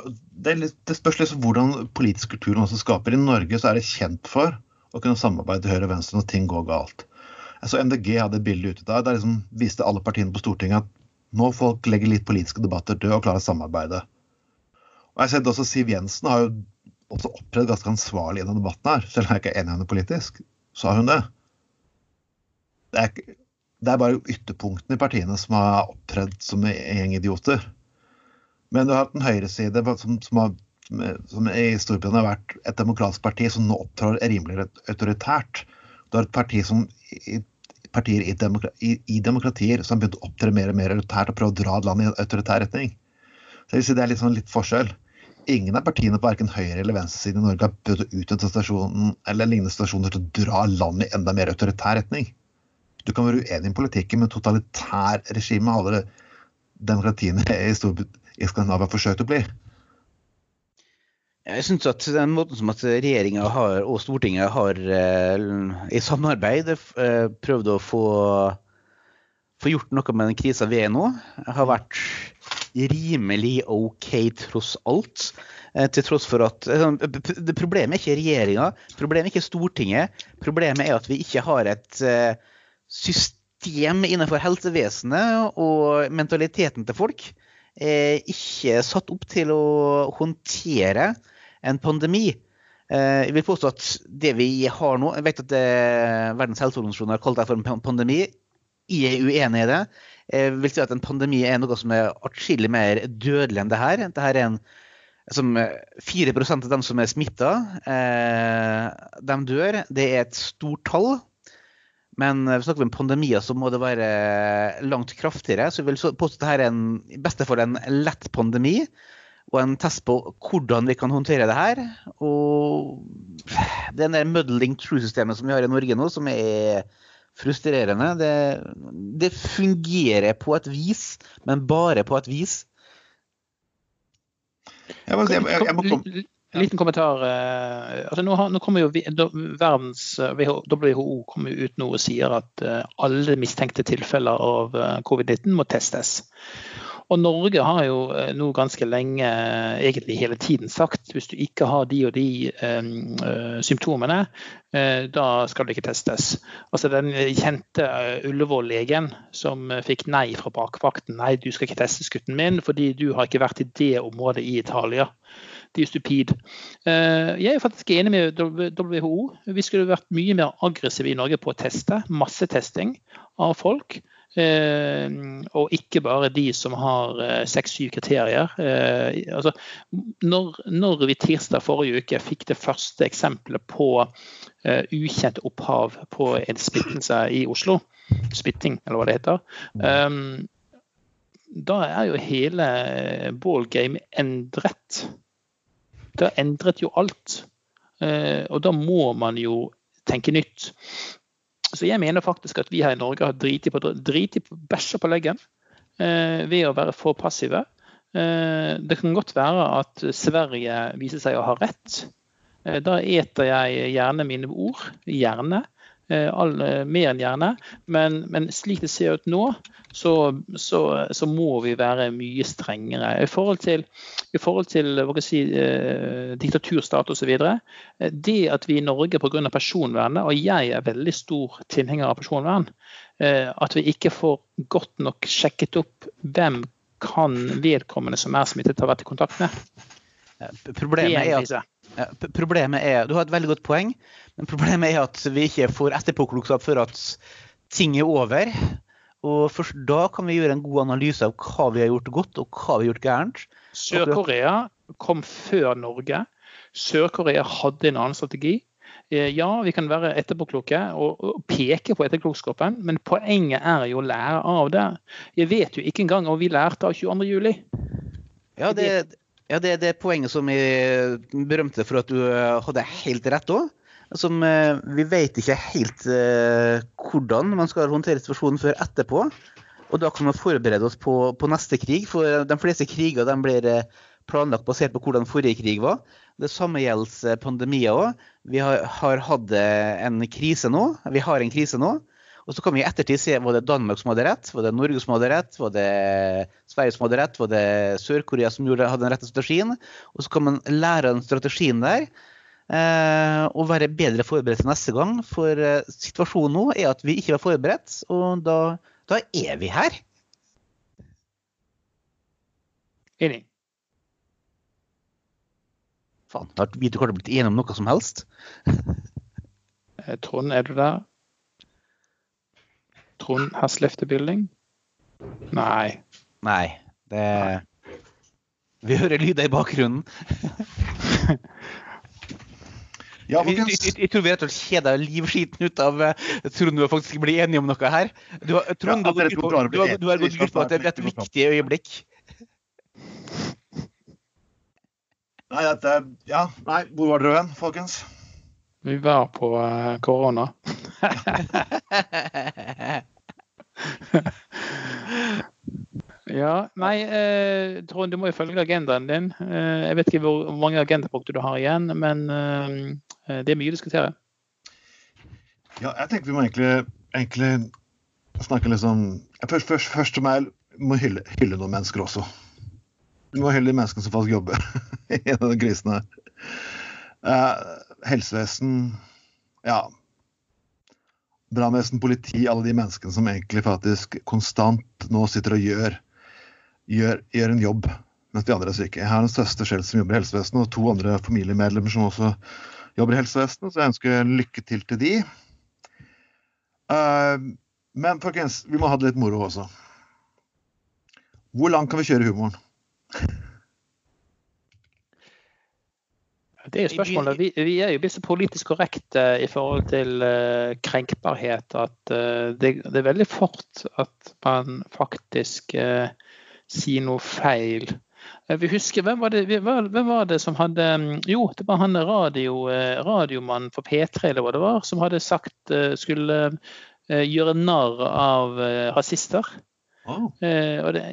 det, litt, det, spørs liksom hvordan politisk kultur også skaper. I Norge så er det kjent for å kunne samarbeide til høyre og venstre når ting går galt. Så MDG hadde et bilde ute der der liksom viste alle partiene på Stortinget at nå folk legger litt politiske debatter død og klarer å samarbeide. Og jeg sett også Siv Jensen har jo også opptredd ganske ansvarlig i denne debatten her. Selv om jeg ikke er enig med henne politisk, har hun det. Det er, det er bare ytterpunktene i partiene som har opptredd som en gjeng idioter. Men du har hatt en høyreside som, som har som i Storbritannia har vært et demokratisk parti som nå opptrer rimelig autoritært. Du har et parti som partier i, demokra i, i, demokratier som har begynt å opptre mer og mer autoritært og prøve å dra landet i en autoritær retning. Så jeg vil si Det er litt, sånn litt forskjell. Ingen av partiene på verken høyre- eller venstresiden i Norge har begynt å utnytte stasjonen eller lignende stasjoner til å dra landet i enda mer autoritær retning. Du kan være uenig i politikken, men totalitær regime har alle demokratiene i, i Skandinavia forsøkt å bli. Jeg syns at den måten som at regjeringa og Stortinget har eh, i samarbeid eh, prøvd å få, få, gjort noe med den krisa vi er nå, har vært rimelig OK tross alt. Eh, til tross for at det Problemet er ikke regjeringa, problemet er ikke Stortinget. Problemet er at vi ikke har et system innenfor helsevesenet og mentaliteten til folk er ikke satt opp til å håndtere en pandemi. Eh, jeg vil påstå at det vi har nå Jeg vet at det, Verdens helseorganisasjon har kalt det for en pandemi. Jeg er uenig i det. Jeg vil si at en pandemi er noe som er atskillig mer dødelig enn det her. Det her er en som 4% av dem som er smitta, eh, de dør. Det er et stort tall. Men hvis vi snakker om pandemier, så må det være langt kraftigere. Så jeg vil påstå at dette er en, i beste fall en lett pandemi og en test på hvordan vi kan håndtere det her. Og det der muddling true-systemet som vi har i Norge nå, som er frustrerende, det, det, fungerer på et vis, men bare på et vis. Jeg må, jeg, jeg, må komme. Liten kommentar. Eh, altså nå, nå, kommer jo verdens WHO kommer ut nå og sier at eh, alle mistenkte tilfeller av eh, covid-19 må testes. Og Norge har jo nå ganske lenge, egentlig hele tiden, sagt hvis du ikke har de og de eh, symptomene, eh, da skal du ikke testes. Altså Den kjente Ullevål-legen som fikk nei fra bakvakten. Nei, du skal ikke testes, gutten min, fordi du har ikke vært i det området i Italia de er stupid. Eh, jeg er faktisk enig med WHO. Vi skulle vært mye mer aggressive i Norge på å teste. Massetesting av folk. Eh, og ikke bare de som har eh, seks-syv kriterier. Altså, når, når, vi tirsdag forrige uke fikk det første eksempelet på ukjent opphav på en splittelse i Oslo, spytting eller hva det heter, da er jo hele ballgame endret. Det har endret jo alt. Eh, og da må man jo tenke nytt. Så jeg mener faktisk at vi her i Norge har driti på, driti på bæsja på leggen eh, ved å være for passive. Eh, det kan godt være at Sverige viser seg å ha rett. Da eter jeg gjerne mine ord. Gjerne. Eh, all, eh, mer enn gjerne. Men, men, slik det ser ut nå, så, så, så, må vi være mye strengere. I forhold til, i forhold til hva si, eh, diktaturstat osv. Eh, det at vi i Norge pga. personvernet, og jeg er veldig stor tilhenger av personvern, eh, at vi ikke får godt nok sjekket opp hvem kan vedkommende som er smittet, ha vært i kontakt med. Problemet er at Problemet er, Du har et veldig godt poeng, men problemet er at vi ikke får etterpåklokskap før at ting er over. Og først da kan vi gjøre en god analyse av hva vi har gjort godt og hva vi har gjort gærent. Sør-Korea kom før Norge. Sør-Korea hadde en annen strategi. Eh, ja, vi kan være etterpåkloke og, peke på etterklokskapen, men poenget er jo å lære av det. Jeg vet jo ikke engang om vi lærte av 22.07. Ja, det, ja, det, det er poenget som jeg berømte for at du eh, hadde helt rett òg. Som, eh, vi vet ikke helt uh, hvordan man skal håndtere situasjonen før etterpå. Og da kan man forberede oss på, på neste krig, for de fleste kriger de blir planlagt basert på hvordan forrige krig var. Det samme gjelder pandemier òg. Vi har, har hatt en krise nå. Vi har en krise nå. Og så kan vi i ettertid se var det Danmark som hadde rett, var det Norge som hadde rett, var det Sverige som hadde rett, var det Sør-Korea som gjorde, hadde den rette strategien. Og så kan man lære den strategien der. Eh, og være bedre forberedt til neste gang. For eh, situasjonen nå er at vi ikke var forberedt, og da, da er vi her. Enig. Faen, har vi ikke blitt enige om noe som helst? *laughs* Eh, Trond, er du der? Trond has left the building? Nei. Nei. Det Vi hører lyder i bakgrunnen. Ja, jeg, jeg, jeg, tror vi rett og slett kjeder livskiten ut av Trond, Trond har faktisk blir enige om noe her. Du, Trond, ja, du, du, har, du har gått glipp av et, et viktig øyeblikk. Nei, dette, ja, nei, hvor var dere hen, folkens? Vi var på korona. *laughs* ja, nei, eh, Trond, du må jo følge agendaen din. Eh, jeg vet ikke hvor mange agendapunkter du har igjen, men eh, det er mye å diskutere. Ja, jeg tenker vi må egentlig, egentlig snakke litt sånn Først, først, først må jeg må hylle, hylle, noen mennesker også. Vi må hylle de menneskene som faktisk jobber *laughs* i denne krisen her. Uh, helsevesen, ja, brannvesen, politi, alle de menneskene som egentlig faktisk konstant nå sitter og gjør, gjør, gjør en jobb mens de andre er syke. Jeg har en søster selv som jobber i helsevesenet, og to andre familiemedlemmer som også jobber i helsevesenet, så jeg ønsker lykke til til de. Uh, men folkens, vi må ha det litt moro også. Hvor langt kan vi kjøre humoren? *laughs* Det er jo spørsmålet. Vi, vi er jo blitt så politisk korrekte i forhold til uh, krenkbarhet at uh, det, det, er veldig fort at man faktisk uh, sier noe feil. vi husker, hvem var, det, hvem var, det, som hadde Jo, det var han radio, radiomannen for P3 eller hva det var, som hadde sagt skulle gjøre narr av rasister. Oh. Det,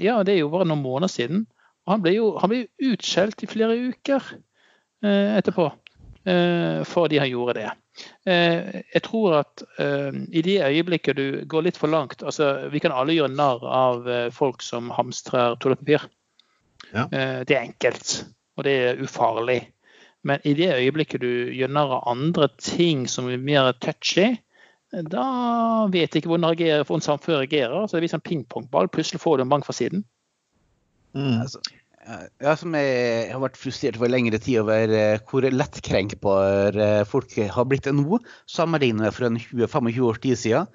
ja, det er jo bare noen måneder siden. Og han ble jo, han ble jo utskjelt i flere uker. Eh, etterpå. uh, for de han gjorde det. Uh, jeg tror at i de øyeblikket du går litt for langt altså Vi kan alle gjøre narr av folk som hamstrer toalettpapir. Ja. det er enkelt, og det er ufarlig. Men i det øyeblikket du gjør narr av andre ting som er mer touchy, da vet jeg ikke hvordan, hvordan samfunnet reagerer. Så det blir sånn pingpongball. Plutselig får du en bank fra siden. Mm. Altså, ja, som jeg har vært frustrert over lengre tid over uh, hvor lettkrenkbare uh, folk har blitt nå, sammenlignet med for en 20-25 års tid siden.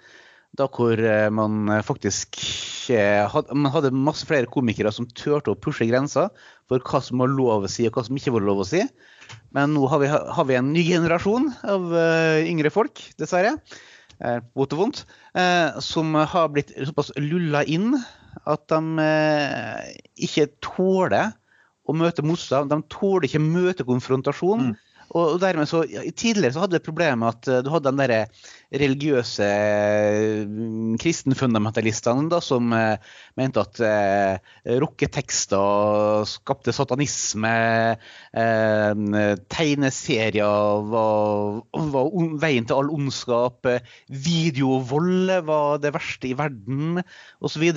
Da hvor man faktisk hadde, man hadde masse flere komikere som turte å pushe grenser for hva som var lov å si og hva som ikke var lov å si. Men nå har vi, har vi en ny generasjon av yngre folk, dessverre vondt og vondt, eh, som har blitt såpass lulla inn at de eh, ikke tåler å møte motstand. De tåler ikke møte konfrontasjon. Mm. Og dermed så, Tidligere så hadde du problemet med at eh, du hadde den der religiøse mm, kristenfundamentalistene da, som eh, mente at eh, rocketekster skapte satanisme, eh, tegneserier var, var veien til all ondskap, videovold var det verste i verden, osv.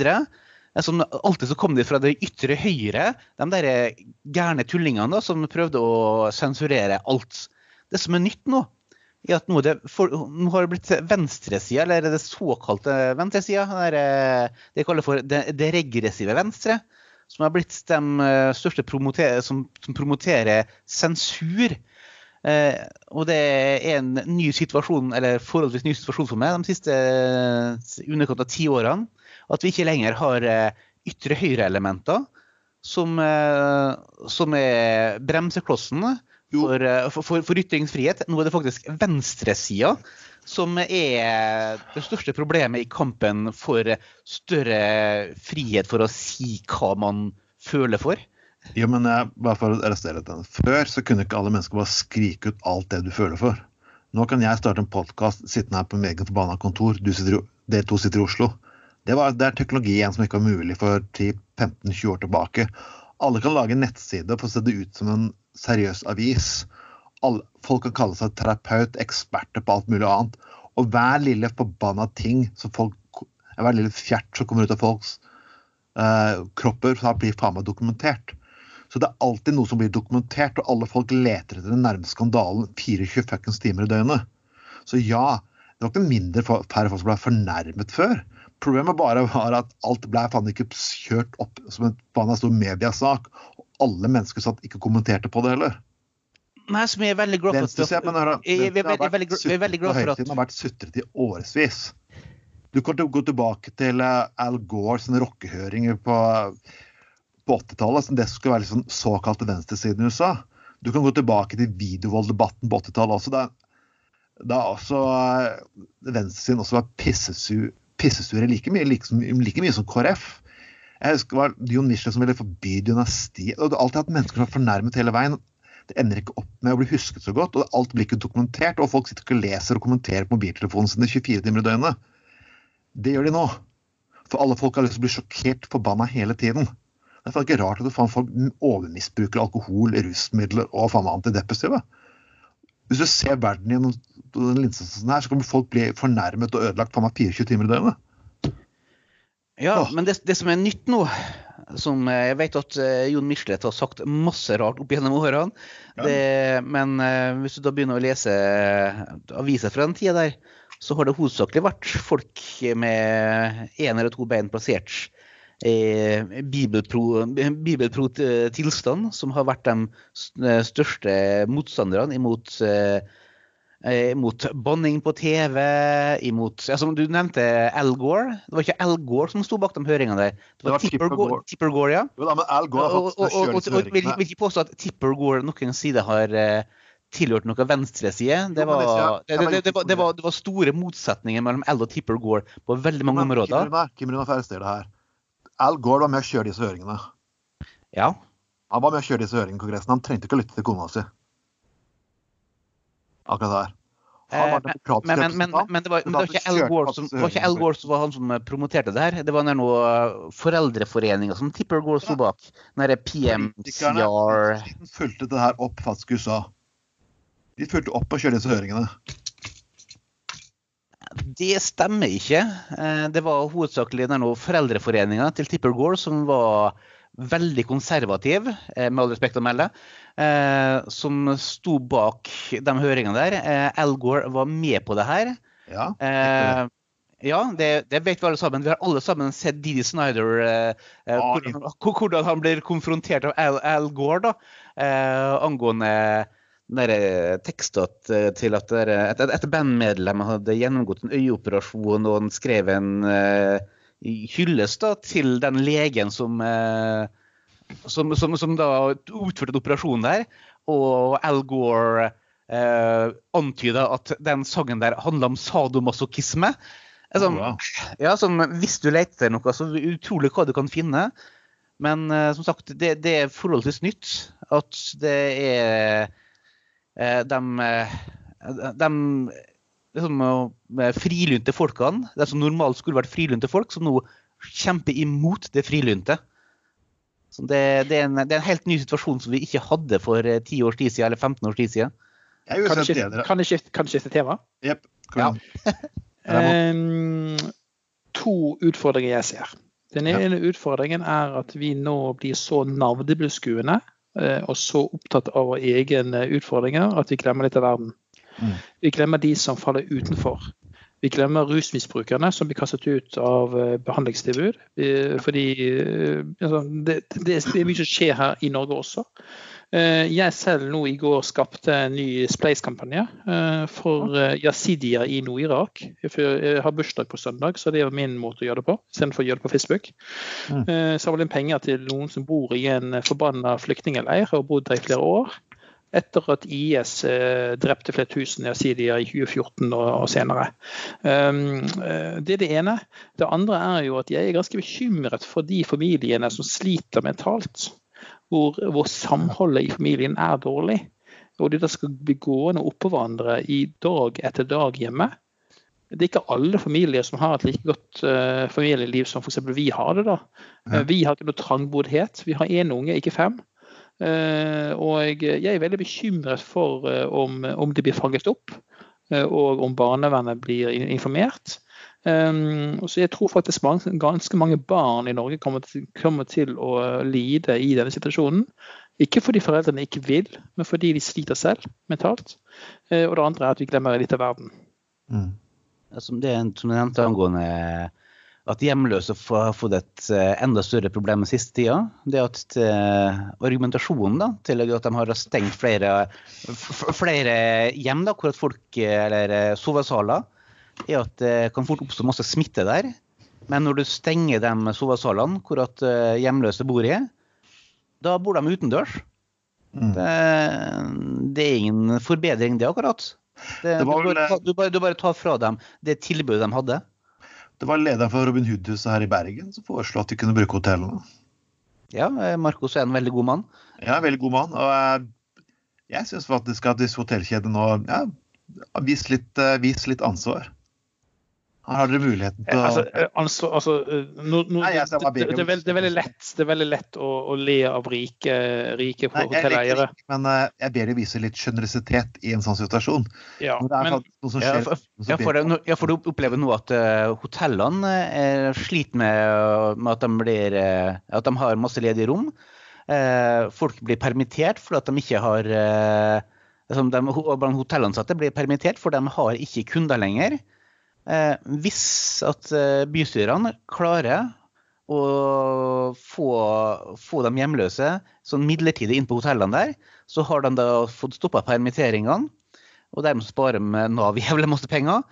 Som alltid så kom de fra det ytre høyre, de der gærne tullingene da, som prøvde å sensurere alt. Det som er nytt nå, er at nå, det, for, nå har det blitt venstresida, eller det såkalte venstresida, det de kaller for det, det, regressive venstre, som har blitt de eh, største promoter, som, som, promoterer sensur. Eh, og det er en ny situasjon, eller forholdsvis ny situasjon for meg de siste underkant av ti årene at vi ikke lenger har eh, ytre høyre-elementer som, eh, som, er bremseklossen for, eh, for, for, for, ytringsfrihet. Nå er det faktisk venstresida som er det største problemet i kampen for større frihet for å si hva man føler for. Jo, men jeg, bare for å arrestere den. Før så kunne ikke alle mennesker bare skrike ut alt det du føler for. Nå kan jeg starte en podkast sittende her på meget forbanna kontor. Du sitter, dere to sitter i Oslo. Det, var, det er teknologi igjen som ikke var mulig for 10-15-20 år tilbake. Alle kan lage en nettside og få se det ut som en seriøs avis. Alle, folk kan kalle seg terapeut, eksperter på alt mulig annet. Og hver lille forbanna ting som folk, hver lille fjert som kommer ut av folks eh, kropper, så blir faen meg dokumentert. Så det er alltid noe som blir dokumentert, og alle folk leter etter den nærmeste skandalen 24 timer i døgnet. Så ja, det var ikke mindre færre folk som ble fornærmet før. Problemet bare var at alt ble faen ikke kjørt opp som en faen stor mediasak. Og alle mennesker satt ikke og kommenterte på det heller. Nei, som jeg er veldig glad for at at har vært sutret i årevis. Du kan gå tilbake til eh, Al Gore sine rockehøringer på, på 80-tallet. Det skulle være liksom såkalte venstresiden i USA. Du kan gå tilbake til videovolddebatten på 80-tallet også. Da, da også eh, venstresiden også var pissesur pissesure like mye, like, like mye som KrF. Jeg husker det var Jon Michelet som ville forby dynastiet. og Det har alltid hatt mennesker som er fornærmet hele veien. Det ender ikke opp med å bli husket så godt, og alt blir ikke dokumentert. Og folk sitter ikke og leser og kommenterer på mobiltelefonen sine 24 timer i døgnet. Det gjør de nå. For alle folk har lyst til å bli sjokkert forbanna hele tiden. Det er ikke rart at folk overmisbruker alkohol, rusmidler og faen meg antidepressiva. Hvis du ser verden gjennom den linsen sånn her, så kommer folk bli fornærmet og ødelagt for meg 24 timer i døgnet. Ja, Åh. men det, det, som er nytt nå, som jeg vet at uh, Jon Michelet har sagt masse rart opp gjennom årene, ja. men uh, hvis du da begynner å lese aviser fra den tida der, så har det hovedsakelig vært folk med én eller to bein plassert Eh, bibelpro-tilstand, som har vært de eh, største motstanderne imot, eh, imot banning på TV, imot Som du nevnte Al Gore. Det var ikke Al Gore som sto bak de høringene der. Det var, det var Tipper, Gore, Tipper Gore, ja. Jo, da, men Al Gore og, og, og, og, og vil, vil ikke påstå at Tipper Gore noen side har tilhørt noe venstreside. Det, det, det, det, det var store motsetninger mellom Al og Tipper Gore på veldig mange områder. Kim Rune, ferdig det her. Al Gore var med å kjøre disse høringene. Ja. Han var med å kjøre disse høringene i Kongressen. Han trengte ikke å lytte til kona si. Akkurat der. Demokratisk men, men, men, men, det var, det var ikke Al Gore som, som var han som promoterte det her. Det var noen foreldreforeninger som Tipper Gore sto bak. Den PMCR De fulgte det her opp faktisk USA. De fulgte opp og kjørte disse høringene. Det stemmer ikke. Eh, det var hovedsakelig foreldreforeninga til Tipper Gore som var veldig konservativ, eh, med all respekt å melde, eh, som sto bak de høringene der. Al Gore var med på det her. Ja, ja det, det, vet vi alle sammen. Vi har alle sammen sett Didi Snyder, eh, hvordan, hvordan, han blir konfrontert av Al, Al Gore da, angående tekstet til at et, et bandmedlem hadde gjennomgått en øyeoperasjon, og han skrev en hyllest da, til den legen som, som, som, som, da utførte en operasjon der. Og Al Gore uh, antyda at den sangen der handla om sadomasochisme. Altså, oh, wow. ja, som, hvis du leter noe, så utrolig hva du kan finne. Men uh, som sagt, det, det, er forholdsvis nytt at det er Eh, de, eh, de liksom, frilynte folkene, de som normalt skulle vært frilynte folk, som nå kjemper imot det frilynte. Så det, det, er en, det, er en, helt ny situasjon som vi ikke hadde for 10 eh, års tid siden, eller 15 års tid siden. Kan du skifte, kan skifte, kan skifte tema? Jepp. Ja. um, to utfordringer jeg ser. Den ene ja. utfordringen er at vi nå blir så navnebeskuende Eh, og så opptatt av våre egne utfordringer at vi glemmer litt av verden. Mm. Vi glemmer de som faller utenfor. Vi glemmer rusmisbrukerne som blir kastet ut av eh, behandlingstilbud. Fordi eh, altså, det, det, det, er mye som skjer her i Norge også. Eh, jeg selv nå i går skapte en ny Spleis-kampanje eh, for eh, jasidier i Nord-Irak. Jeg har bursdag på søndag, så det var min måte å gjøre det på, istedenfor å gjøre det på Facebook. Mm. Samle inn penger til noen som bor i en forbanna flyktningleir og har bodd der i flere år. Etter at IS drepte flere tusen jasidier i 2014 og, senere. Um, det er det ene. Det andre er jo at jeg er ganske bekymret for de familiene som sliter mentalt hvor, hvor samholdet i familien er dårlig. Og de da skal bli gående oppå hverandre i dag etter dag hjemme. Det er ikke alle familier som har et like godt uh, familieliv som f.eks. vi har det. da. Ja. Uh, vi har ikke noe trangboddhet. Vi har én unge, ikke fem. Uh, og jeg er veldig bekymret for om, om de blir fanget opp, og om barnevernet blir informert. Um, så jeg tror faktisk mange, ganske mange barn i Norge kommer til, kommer til, å lide i denne situasjonen. Ikke fordi foreldrene ikke vil, men fordi de sliter selv mentalt. Uh, og det andre er at vi glemmer litt av verden. Mm. Som det som du nevnte angående at hjemløse har fått et eh, enda større problem den siste tida. Det at argumentasjonen da, til at de har stengt flere, flere hjem, da, hvor folk, eller sovesaler, er at det kan fort oppstå masse smitte der. Men når du stenger de sovesalene hvor at eh, hjemløse bor i, da bor de utendørs. Mm. Det, det, er ingen forbedring, det, akkurat. Det, det du, bare, du, bare, du, bare, tar fra dem det tilbudet de hadde. Det var lederen for Robin Hood-huset her i Bergen som foreslo at de kunne bruke hotellene. Ja, Marcos er en veldig god mann. Ja, veldig god mann. Og jeg, jeg syns faktisk at disse hotellkjedene nå ja, vist litt, vist litt ansvar. Har dere muligheten til å altså, altså, altså, eh, no, no, Nei, det, det, det, er veld, det, er veldig lett, det er veldig lett å, å le av rike, rike hotelleiere. Men uh, jeg ber dere vise litt sjenerøsitet i en sånn situasjon. Ja, men, skjer, ja, ja, for, ja, for, du opplever nå at uh, hotellene uh, sliter med, med at, de blir, at, de har masse ledige rom. folk blir permittert fordi at de ikke har altså de, Hotellansatte blir permittert for de har ikke kunder lenger. Eh, hvis at eh, bystyrene klarer å få, få de hjemløse sånn midlertidig inn på hotellene der, så har de da fått stoppa permitteringene. Og dermed sparer Nav *laughs* jævlig masse penger.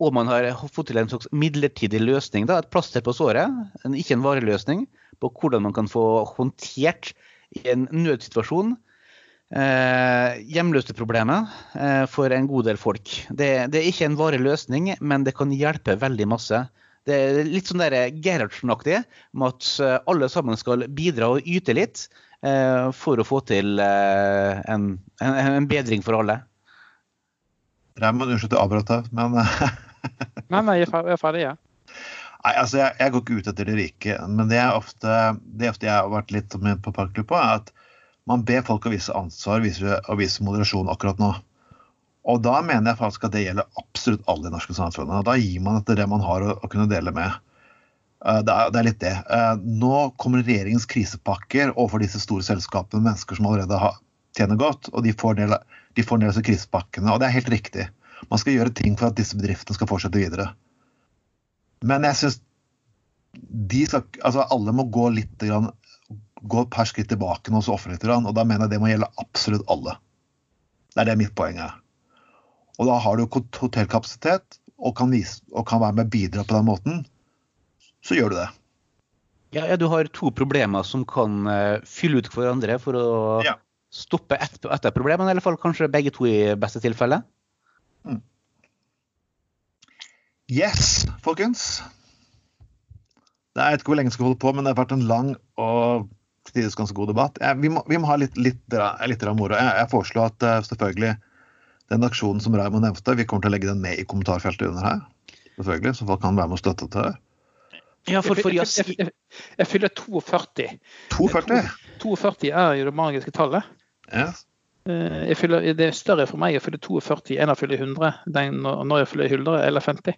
Og man har fått til en slags midlertidig løsning, da, et plaster på såret, ikke en vareløsning, på hvordan man kan få håndtert i en nødsituasjon eh, hjemløseproblemet eh, for en god del folk. Det, det, er ikke en varig løsning, men det kan hjelpe veldig masse. Det er litt sånn Gerhardsen-aktig, med at eh, alle sammen skal bidra og yte litt eh, for å få til eh, en, en, en, bedring for alle. Raymond, unnskyld at jeg avbrøt deg, men *laughs* Nei, nei, jeg er ferdig, jeg. Ja. Nei, altså jeg, jeg, går ikke ut etter det rike, men det er ofte, det er ofte jeg har vært litt med på parkklubba, er at man ber folk å vise ansvar og vise moderasjon akkurat nå. Og da mener jeg faktisk at det gjelder absolutt alle i norske samfunnet. Da gir man etter det man har å, å kunne dele med. Uh, det, er, det, litt det. Uh, nå kommer regjeringens krisepakker overfor disse store selskapene, mennesker som allerede tjener godt, og de får, en de del av krisepakkene. Og det er helt riktig. Man skal gjøre ting for at disse bedriftene skal fortsette videre. Men jeg syns altså alle må gå litt gå et par skritt tilbake og så ofre litt. Og da mener jeg det må gjelde absolutt alle. Det er det mitt poeng er. Og da har du hotellkapasitet og kan, vise, og kan være med og bidra på den måten, så gjør du det. Ja, ja, du har to problemer som kan uh, fylle ut hverandre for å ja. stoppe ett et av problemene, eller fall kanskje begge to i beste tilfelle. Mm. Yes, folkens. Jeg vet ikke hvor lenge jeg skal holde på, men det har vært en lang og tidvis ganske god debatt. vi, må, vi, må, ha litt, litt, litt moro. Jeg, jeg, foreslår at uh, selvfølgelig den aksjonen som Raymond nevnte, vi kommer til å legge den med i kommentarfeltet under her. Selvfølgelig, Så folk kan være med og støtte til det. Ja, for, for jeg, jeg, jeg, jeg, fyller 42. 42? 42 er jo det magiske tallet. Yes. Eh, fyller, det er større for meg å fylle 42 enn å fylle 100 den, når jeg fyller 100 eller 50.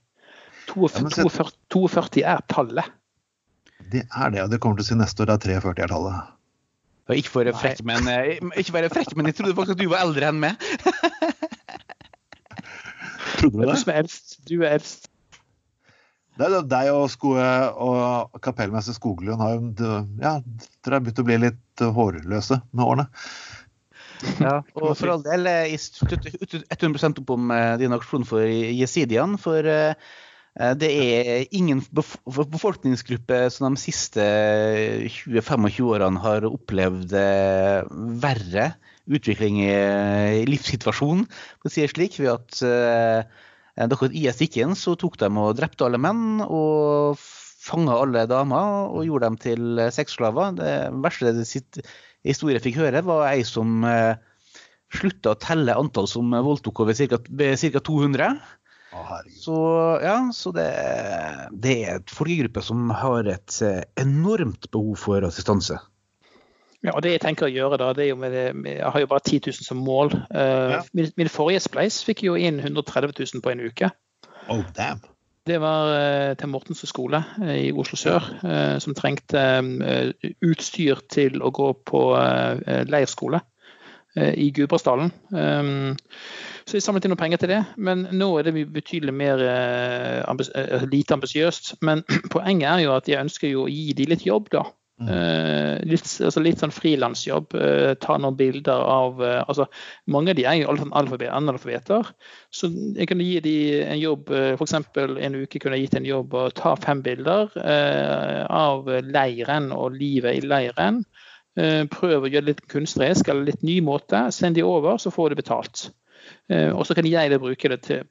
42, ja, så, 42 er tallet. Det er det, og det kommer til å si neste år det er 43 er tallet. Ikke for å frekk, men, eh, ikke være frekk, men jeg trodde faktisk at du var eldre enn meg. *laughs* Trodde du det? Du som er eldst. Du er eldst. Det er deg og, sko og kapellmester Skoglund har jo ja, dere har begynt å bli litt hårløse med årene. Ja, og for all del, jeg støtter 100 opp om eh, din aksjon for jesidiene. For eh, det er ingen befolkningsgruppe som de siste 20-25 årene har opplevd eh, verre utvikling i livssituasjonen, for å si det slik. ved at uh, da IS gikk inn, så tok de og drepte alle menn og fanga alle damer og gjorde dem til sexslaver. Det verste sitt historie fikk høre, var ei som slutta å telle antall som voldtok over ca. 200. så ja, så det, det er et folkegruppe som har et eh, enormt behov for assistanse. Ja, og det jeg tenker å gjøre da, det er jo med, det, Jeg har jo bare 10 000 som mål. Uh, ja. min, min, forrige Spleis fikk jo inn 130 000 på en uke. Oh, damn. Det var uh, til Mortensen skole uh, i Oslo sør, som trengte utstyr til å gå på leirskole i Gudbrandsdalen. Um, så jeg samlet inn noen penger til det. Men nå er det betydelig mer ambis lite ambisiøst. Men *clears throat* poenget er jo at jeg ønsker jo å gi de litt jobb, da. Uh, litt, altså litt, sånn frilansjobb. Ta noen bilder av altså Mange av de er jo analfabeter. Så jeg kunne gi de en jobb F.eks. en uke kunne jeg gitt en jobb og ta fem bilder av leiren og livet i leiren. Prøv å gjøre det litt kunstnerisk eller litt ny måte. Send de over, så får du betalt. Eh, og så kan jeg bruke det til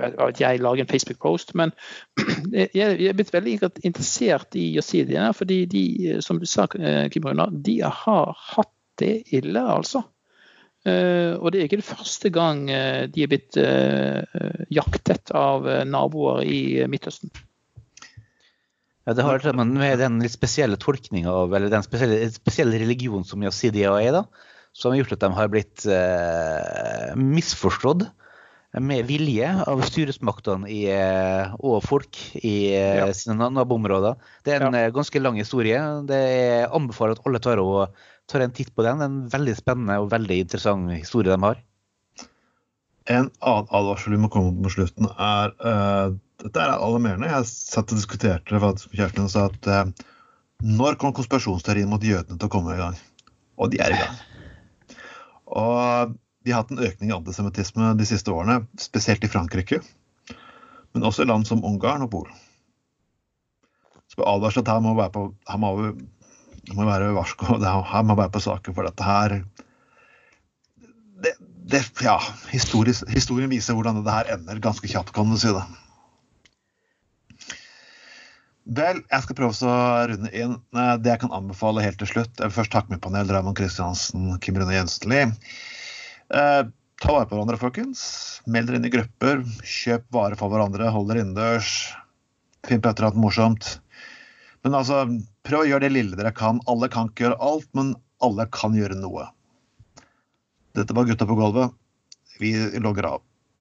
at jeg lager en Facebook-post. Men *clears throat* jeg er blitt veldig interessert i det, fordi de, som du sa, eh, Kim Runa, de har hatt det ille, altså. Og det er ikke det første gang de er blitt jaktet av naboer i Midtøsten. Ja, Det har med den litt spesielle tolkninga av, eller den spesielle, spesielle religionen som jasidier er, da som har gjort at de har blitt eh, misforstått med vilje av styresmaktene i, eh, og folk i eh, ja. sine naboområder. Det er en ja. Eh, ganske lang historie. Det er anbefaler at alle tar, og, tar en titt på den. Det er en veldig spennende og veldig interessant historie de har. En annen advarsel vi må komme på slutten, er uh, Dette er alarmerende. Jeg satt og diskuterte det med kjæresten og sa at eh, når kom konspirasjonsteorien mot jødene til å komme i gang? Og de er i gang. Og de har hatt en økning i antisemittisme de siste årene, spesielt i Frankrike. Men også i land som Ungarn og Polen. Så advarsel at her må være på, her må, må være varsko, her må være på saken, for dette her det, det, ja, historien viser hvordan det her ender ganske kjapt, kan du si det. Vel, jeg skal prøve å runde inn. Det jeg kan anbefale helt til slutt Jeg vil først takke mitt panel, Raymond Kristiansen, Kim Rune Jensenli. Eh, ta vare på hverandre, folkens. Meld dere inn i grupper. Kjøp varer for hverandre. Hold dere innendørs. Finn på et eller annet morsomt. Men altså, prøv å gjøre det lille dere kan. Alle kan ikke gjøre alt, men alle kan gjøre noe. Dette var Gutta på gulvet. Vi logger av.